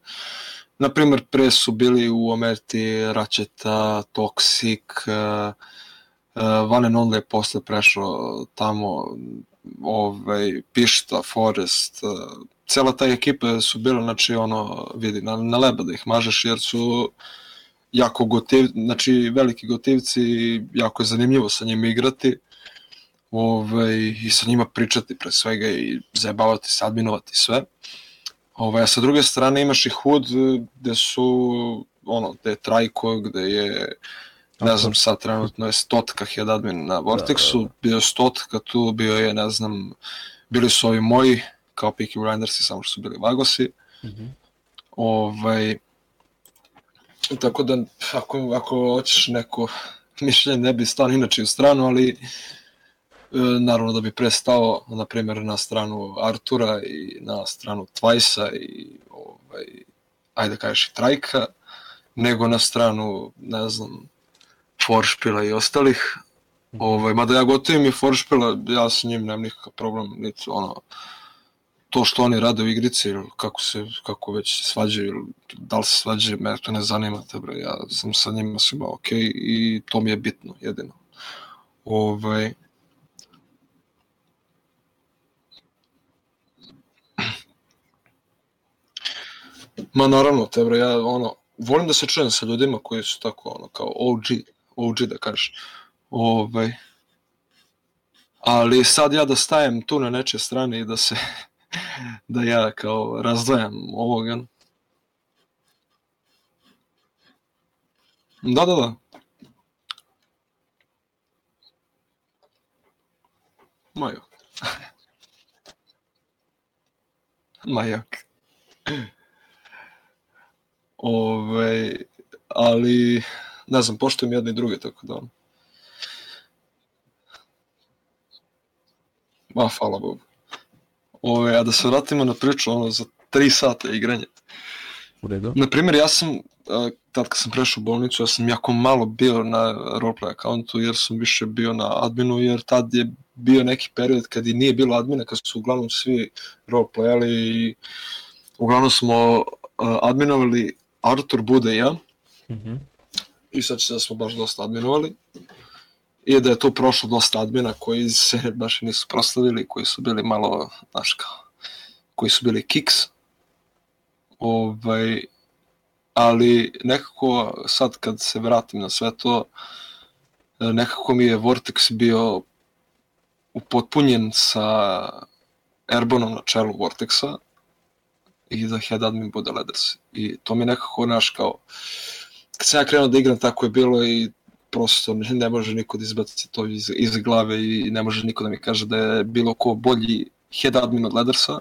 Speaker 2: na primer, pre su bili u Omerti Račeta, uh, uh, Van and Only je posle prešao tamo, ovaj, Pišta, Forest, uh, cela ta ekipa su bila, znači, ono, vidi, na, na leba da ih mažeš, jer su jako gotiv, znači, veliki gotivci i jako je zanimljivo sa njima igrati ovaj, i sa njima pričati pre svega i zajebavati se, adminovati sve. Ovaj, a sa druge strane imaš i Hood gde su ono, gde je Trajko, gde je ne znam, sad trenutno je stotka head admin na Vortexu, da, da, da. bio je stotka tu, bio je, ne znam, bili su ovi moji, kao Peaky Blindersi, samo što su bili Vagosi. Mm -hmm. Ovaj, tako da, ako, ako hoćeš neko mišljenje, ne bi stao inače u stranu, ali e, naravno da bi prestao, na primjer, na stranu Artura i na stranu Twajsa i, ovaj, ajde kažeš i Trajka, nego na stranu, ne znam, Foršpila i ostalih. Ovaj, mada ja gotovim i Foršpila, ja sa njim nemam nikakav problem, niti ono, to što oni rade u igrici ili kako se, kako već svađaju ili da li se svađaju, me to ne zanima te bre, ja sam sa njima svima ok i to mi je bitno, jedino. Ovaj, Ma naravno, te bre, ja ono, volim da se čujem sa ljudima koji su tako ono kao OG, OG da kažeš. Ovaj, ali sad ja da stajem tu na neče strane i da se da ja kao razdvajam ovoga. Da, da, da. Majok. Majok. Ove, ali, ne znam, poštujem jedne i druge, tako da Ma, hvala Bogu. Ove, a da se vratimo na priču, ono, za tri sata igranja.
Speaker 1: U redu.
Speaker 2: Na primjer, ja sam, tad kad sam prešao u bolnicu, ja sam jako malo bio na roleplay accountu, jer sam više bio na adminu, jer tad je bio neki period kad i nije bilo admina, kad su uglavnom svi roleplayali i uglavnom smo a, adminovali Artur Bude i ja,
Speaker 1: Mhm.
Speaker 2: I sad će da smo baš dosta adminovali i da je to prošlo dosta admina koji se baš nisu proslavili, koji su bili malo, znaš kao, koji su bili kiks. Ovaj, ali nekako sad kad se vratim na sve to, nekako mi je Vortex bio upotpunjen sa Airbonom na čelu Vortexa i da head admin bude Leders. I to mi nekako, naš, kao, kad sam ja krenuo da igram, tako je bilo i prosto ne, može niko da izbaci to iz, iz glave i ne može niko da mi kaže da je bilo ko bolji head admin od Ledersa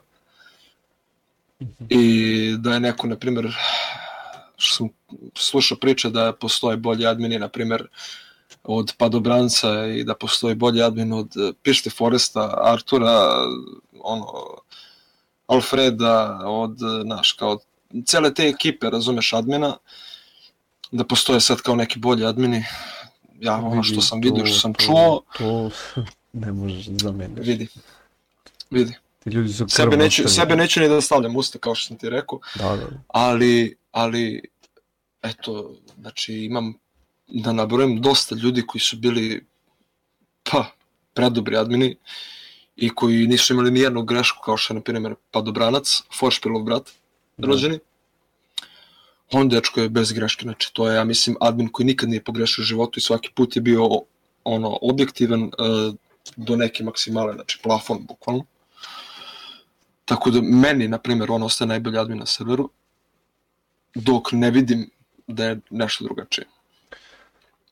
Speaker 2: i da je neko, na primjer, što sam slušao priče da postoje bolji admini, na primjer, od Padobranca i da postoji bolji admin od eh, Pište Foresta, Artura, ono, Alfreda, od, eh, naš, kao, cele te ekipe, razumeš, admina, da postoje sad kao neki bolji admini. Ja, ono što sam vidio,
Speaker 1: to-
Speaker 2: što sam
Speaker 1: to-
Speaker 2: čuo,
Speaker 1: To ne možeš da zameniš.
Speaker 2: vidi. Vidi.
Speaker 1: Ti ljudi su
Speaker 2: Sebe neću,
Speaker 1: ostavili.
Speaker 2: sebe neću ni da stavljam usta, kao što sam ti rekao,
Speaker 1: Da, da.
Speaker 2: ali, ali, eto, znači imam, da nabrojim dosta ljudi koji su bili, pa, predobri admini i koji nisu imali ni jednu grešku, kao što je, na primjer, Padobranac, Foršpilov brat,
Speaker 1: Da.
Speaker 2: rođeni. On dečko je bez greške, znači to je, ja mislim, admin koji nikad nije pogrešio u životu i svaki put je bio ono, objektivan uh, do neke maksimale, znači plafon, bukvalno. Tako da meni, na primjer, on ostaje najbolji admin na serveru, dok ne vidim da je nešto drugačije.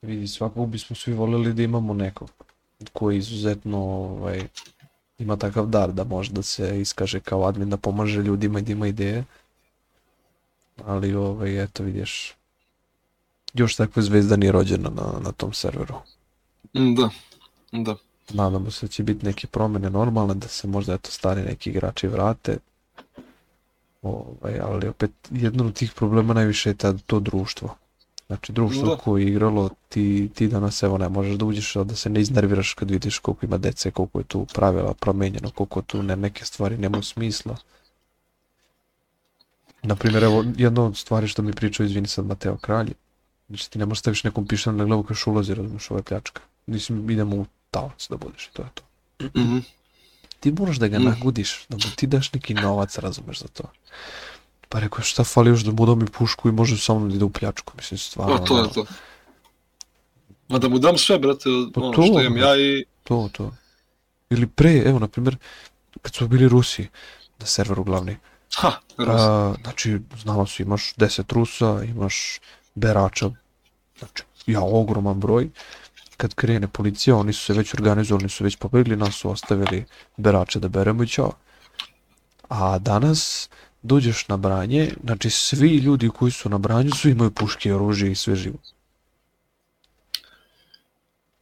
Speaker 1: Vidi, svakog bismo svi voleli da imamo nekog koji izuzetno ovaj, ima takav dar da može da se iskaže kao admin, da pomaže ljudima i da ima ideje. Ali, ovaj, eto vidiš, još takva zvezda nije rođena na, na tom serveru.
Speaker 2: Da, da.
Speaker 1: Nadamo se da će biti neke promene normalne, da se možda eto stari neki igrači vrate. Ovaj, ali opet jedno od tih problema najviše je tad to društvo. Znači društvo
Speaker 2: Da.
Speaker 1: koje je igralo, ti, ti danas evo ne možeš da uđeš da se ne iznerviraš kad vidiš koliko ima dece, koliko je tu pravila promenjeno, koliko tu ne, neke stvari nemaju smisla. Naprimjer, evo, jedna od stvari što mi pričao, izvini sad Mateo Kralj, znači ti ne možeš staviš nekom pištolj na glavu kaš ulazi, razumiješ, ovo je pljačka. Mislim, idemo u talac da budeš i to je to.
Speaker 2: Mhm.
Speaker 1: Ti moraš da ga
Speaker 2: Mm.
Speaker 1: nagudiš, da mu ti daš neki novac, razumeš za to. Pa rekao, šta fali još da mu dam i pušku i može samo da ide u pljačku, mislim, stvarno.
Speaker 2: Pa to je to. Ma da mu dam sve, brate,
Speaker 1: Pa
Speaker 2: ono
Speaker 1: to,
Speaker 2: što imam ja i...
Speaker 1: To, to. Ili pre, evo, na primjer, kad su bili Rusi na serveru glavni,
Speaker 2: Ha,
Speaker 1: a, znači, znalo se, imaš 10 Rusa, imaš berača, znači, ja, ogroman broj, kad krene policija, oni su se već organizovali, oni su već pobegli, nas su ostavili berače da beremo i ćao. A danas dođeš na branje, znači svi ljudi koji su na branju, svi imaju puške oružje i sve živo.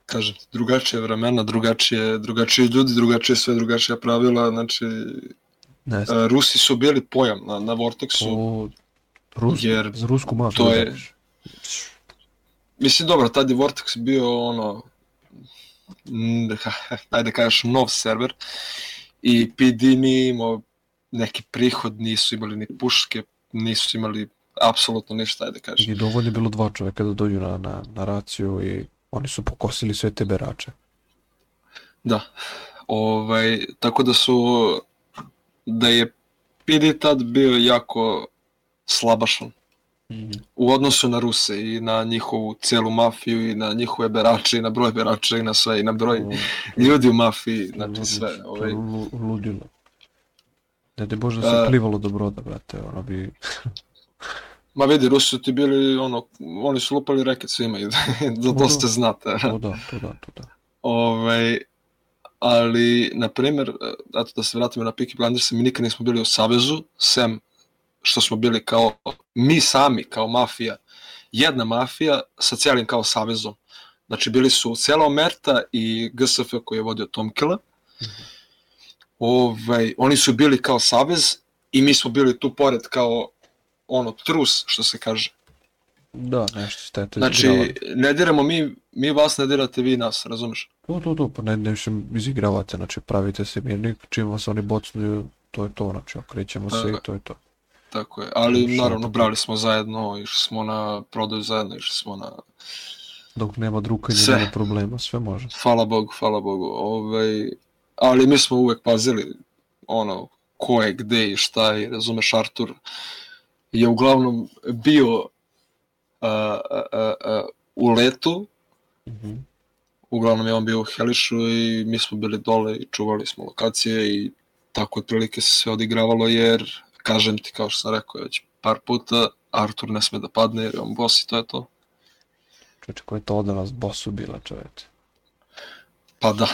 Speaker 2: kažem, drugačije vremena, drugačije, drugačije ljudi, drugačije sve, drugačija pravila, znači,
Speaker 1: Ne znam,
Speaker 2: e, Rusi su bili pojam na, na Vortexu,
Speaker 1: to... Rus,
Speaker 2: jer
Speaker 1: za rusku mafiju.
Speaker 2: to je- mislim, dobro, tad je Vortex bio, ono, ajde kažeš, nov server, i PD nije imao neki prihod, nisu imali ni puške, nisu imali apsolutno ništa, ajde kažeš.
Speaker 1: I dovoljno je bilo dva čoveka da dođu na, na, na raciju i oni su pokosili sve te berače.
Speaker 2: Da. Ovaj, tako da su da je PD tad bio jako slabašan u odnosu na Ruse i na njihovu celu mafiju i na njihove berače i na broj berača i na sve i na broj
Speaker 1: To-
Speaker 2: ljudi u mafiji, znači sve. Ovaj,
Speaker 1: ludilo. Da Bože da se
Speaker 2: A-
Speaker 1: plivalo do broda, brate, ono bi...
Speaker 2: ma vidi, Rusi su ti bili, ono, oni su lupali reket svima i da
Speaker 1: Ma
Speaker 2: to
Speaker 1: da.
Speaker 2: ste znate.
Speaker 1: To da, to da, to da.
Speaker 2: Ovaj, ali, na primjer, eto da se vratimo na Peaky Blinders, mi nikad nismo bili u Savezu, sem što smo bili kao, mi sami, kao mafija, jedna mafija sa cijelim kao savezom. Znači, bili su cela Omerta i GSF koji je vodio Tomkila. ovaj, oni su bili kao savez i mi smo bili tu pored kao ono trus što se kaže.
Speaker 1: Da, nešto ste to
Speaker 2: Znači, ne diramo mi, mi vas ne dirate vi nas, razumeš?
Speaker 1: To, to, to, pa ne, ne više izigravate, znači pravite se mirnik, čim vas oni bocnuju, to je to, znači okrećemo se i to je to.
Speaker 2: Tako je, ali Što naravno brali smo zajedno, išli smo na prodaju zajedno, išli smo na...
Speaker 1: Dok nema drukanja, sve. nema problema, sve može.
Speaker 2: Hvala Bogu, hvala Bogu. Ovaj, ali mi smo uvek pazili ono, ko je, gde i šta i razumeš, Artur je uglavnom bio a, a, a, u letu, mm -hmm. uglavnom je on bio u Helišu i mi smo bili dole i čuvali smo lokacije i tako otprilike se sve odigravalo jer, kažem ti kao što sam rekao već par puta, Artur ne sme da padne jer je on boss i to je to.
Speaker 1: Čoveče, ko je to nas bosu bila čoveče?
Speaker 2: Pa da.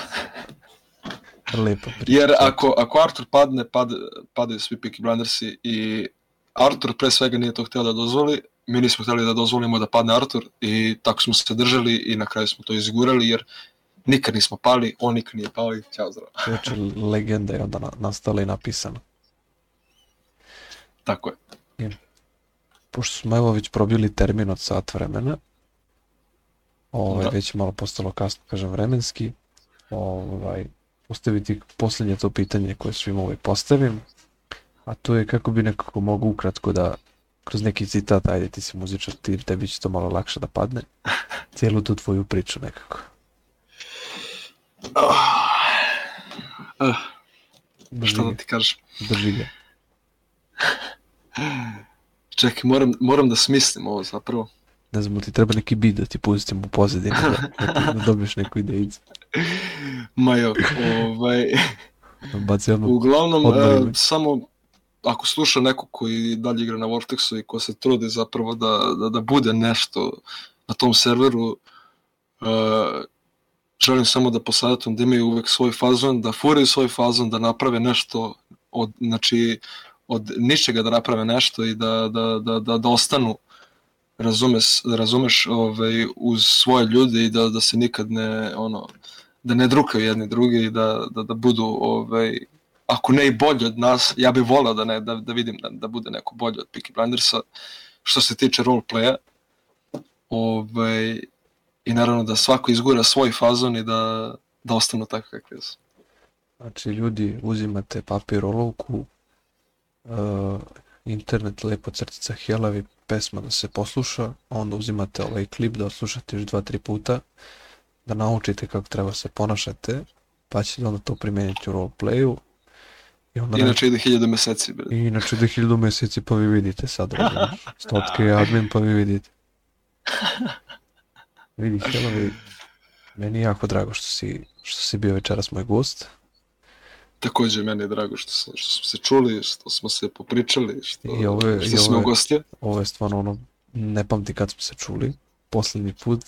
Speaker 1: Lepo priča.
Speaker 2: Jer ako, ako Artur padne, pad, padaju svi Peaky Blindersi i Artur pre svega nije to htio da dozvoli, mi nismo htjeli da dozvolimo da padne Artur i tako smo se držali i na kraju smo to izgurali jer nikad nismo pali, on nikad nije pao i ćao zdravo.
Speaker 1: Znači, legenda je onda nastala i napisana.
Speaker 2: Tako je. I,
Speaker 1: pošto smo evo već probili termin od sat vremena, ovaj, da. već malo postalo kasno, kažem, vremenski, ovaj, postaviti posljednje to pitanje koje svima ovaj postavim, a to je kako bi nekako mogu ukratko da kroz neki citat, ajde ti si muzičar, ti, tebi će to malo lakše da padne, cijelu tu tvoju priču nekako.
Speaker 2: Oh. Uh. Drži Šta da ti kažeš?
Speaker 1: Drži ga.
Speaker 2: Čekaj, moram, moram da smislim ovo zapravo.
Speaker 1: Ne znam, ti treba neki bit da ti pustim u pozadini, da, da, da dobiješ neku idejicu.
Speaker 2: Ma jo, ovaj...
Speaker 1: Baci ono,
Speaker 2: Uglavnom, uh, samo ako sluša neko koji dalje igra na Vortexu i ko se trudi zapravo da, da, da bude nešto na tom serveru, uh, želim samo da posavjetujem da imaju uvek svoj fazon, da furaju svoj fazon, da naprave nešto od, znači, od ničega da naprave nešto i da, da, da, da, da ostanu razumeš, razumeš ovaj, uz svoje ljude i da, da se nikad ne ono, da ne drukaju jedni drugi i da, da, da budu ovaj, ako ne i bolji od nas, ja bih volao da, ne, da, da vidim da, da bude neko bolji od Peaky Blindersa što se tiče roleplaya ovaj, i naravno da svako izgura svoj fazon i da, da ostanu tako kakvi su.
Speaker 1: Znači ljudi uzimate papir olovku, uh, internet lepo crtica helavi pesma da se posluša, onda uzimate ovaj klip da odslušate još dva, tri puta, da naučite kako treba se ponašate, pa ćete onda to primeniti u roleplayu.
Speaker 2: I onda inače ide hiljada meseci. Bre.
Speaker 1: I inače ide hiljada meseci pa vi vidite sad. Stotke je admin pa vi vidite. Vidi, Helavi, meni je jako drago što si, što si bio večeras moj gost.
Speaker 2: Takođe meni je drago što, što smo se čuli, što smo se popričali, što, I ovo je, što i smo gostje.
Speaker 1: Ovo je stvarno ono, ne pamti kad smo se čuli, poslednji put.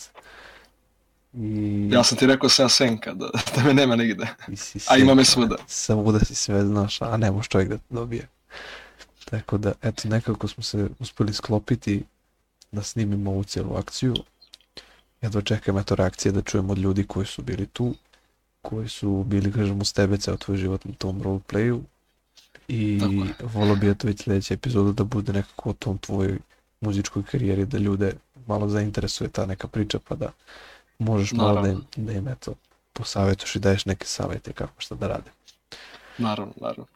Speaker 2: I... Ja sam ti rekao sa senka, da, da me nema nigde. A ima me svuda.
Speaker 1: Svuda si sve znaš, a ne može čovjek da dobije. Tako da, eto, nekako smo se uspeli sklopiti da snimimo ovu cijelu akciju. Jedva čekam eto reakcije da čujem od ljudi koji su bili tu koji su bili, kažemo, s tebe ceo tvoj život na tom roleplayu i volio bi to već sledeća epizoda da bude nekako o tom tvojoj muzičkoj karijeri, da ljude malo zainteresuje ta neka priča, pa da možeš malo da im, da im eto, posavetuješ i daješ neke savete kako šta da rade.
Speaker 2: Naravno, naravno.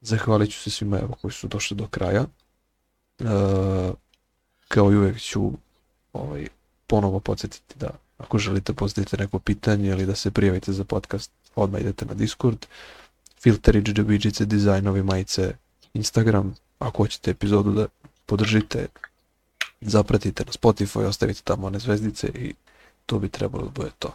Speaker 1: Zahvalit ću se svima evo koji su došli do kraja. Uh, kao i uvek ću ovaj, ponovo podsjetiti da ako želite postaviti neko pitanje ili da se prijavite za podcast, odmah idete na Discord. Filterić, džabiđice, dizajnovi, majice, Instagram. Ako hoćete epizodu da podržite, zapratite na Spotify, ostavite tamo one zvezdice i to bi trebalo da bude to.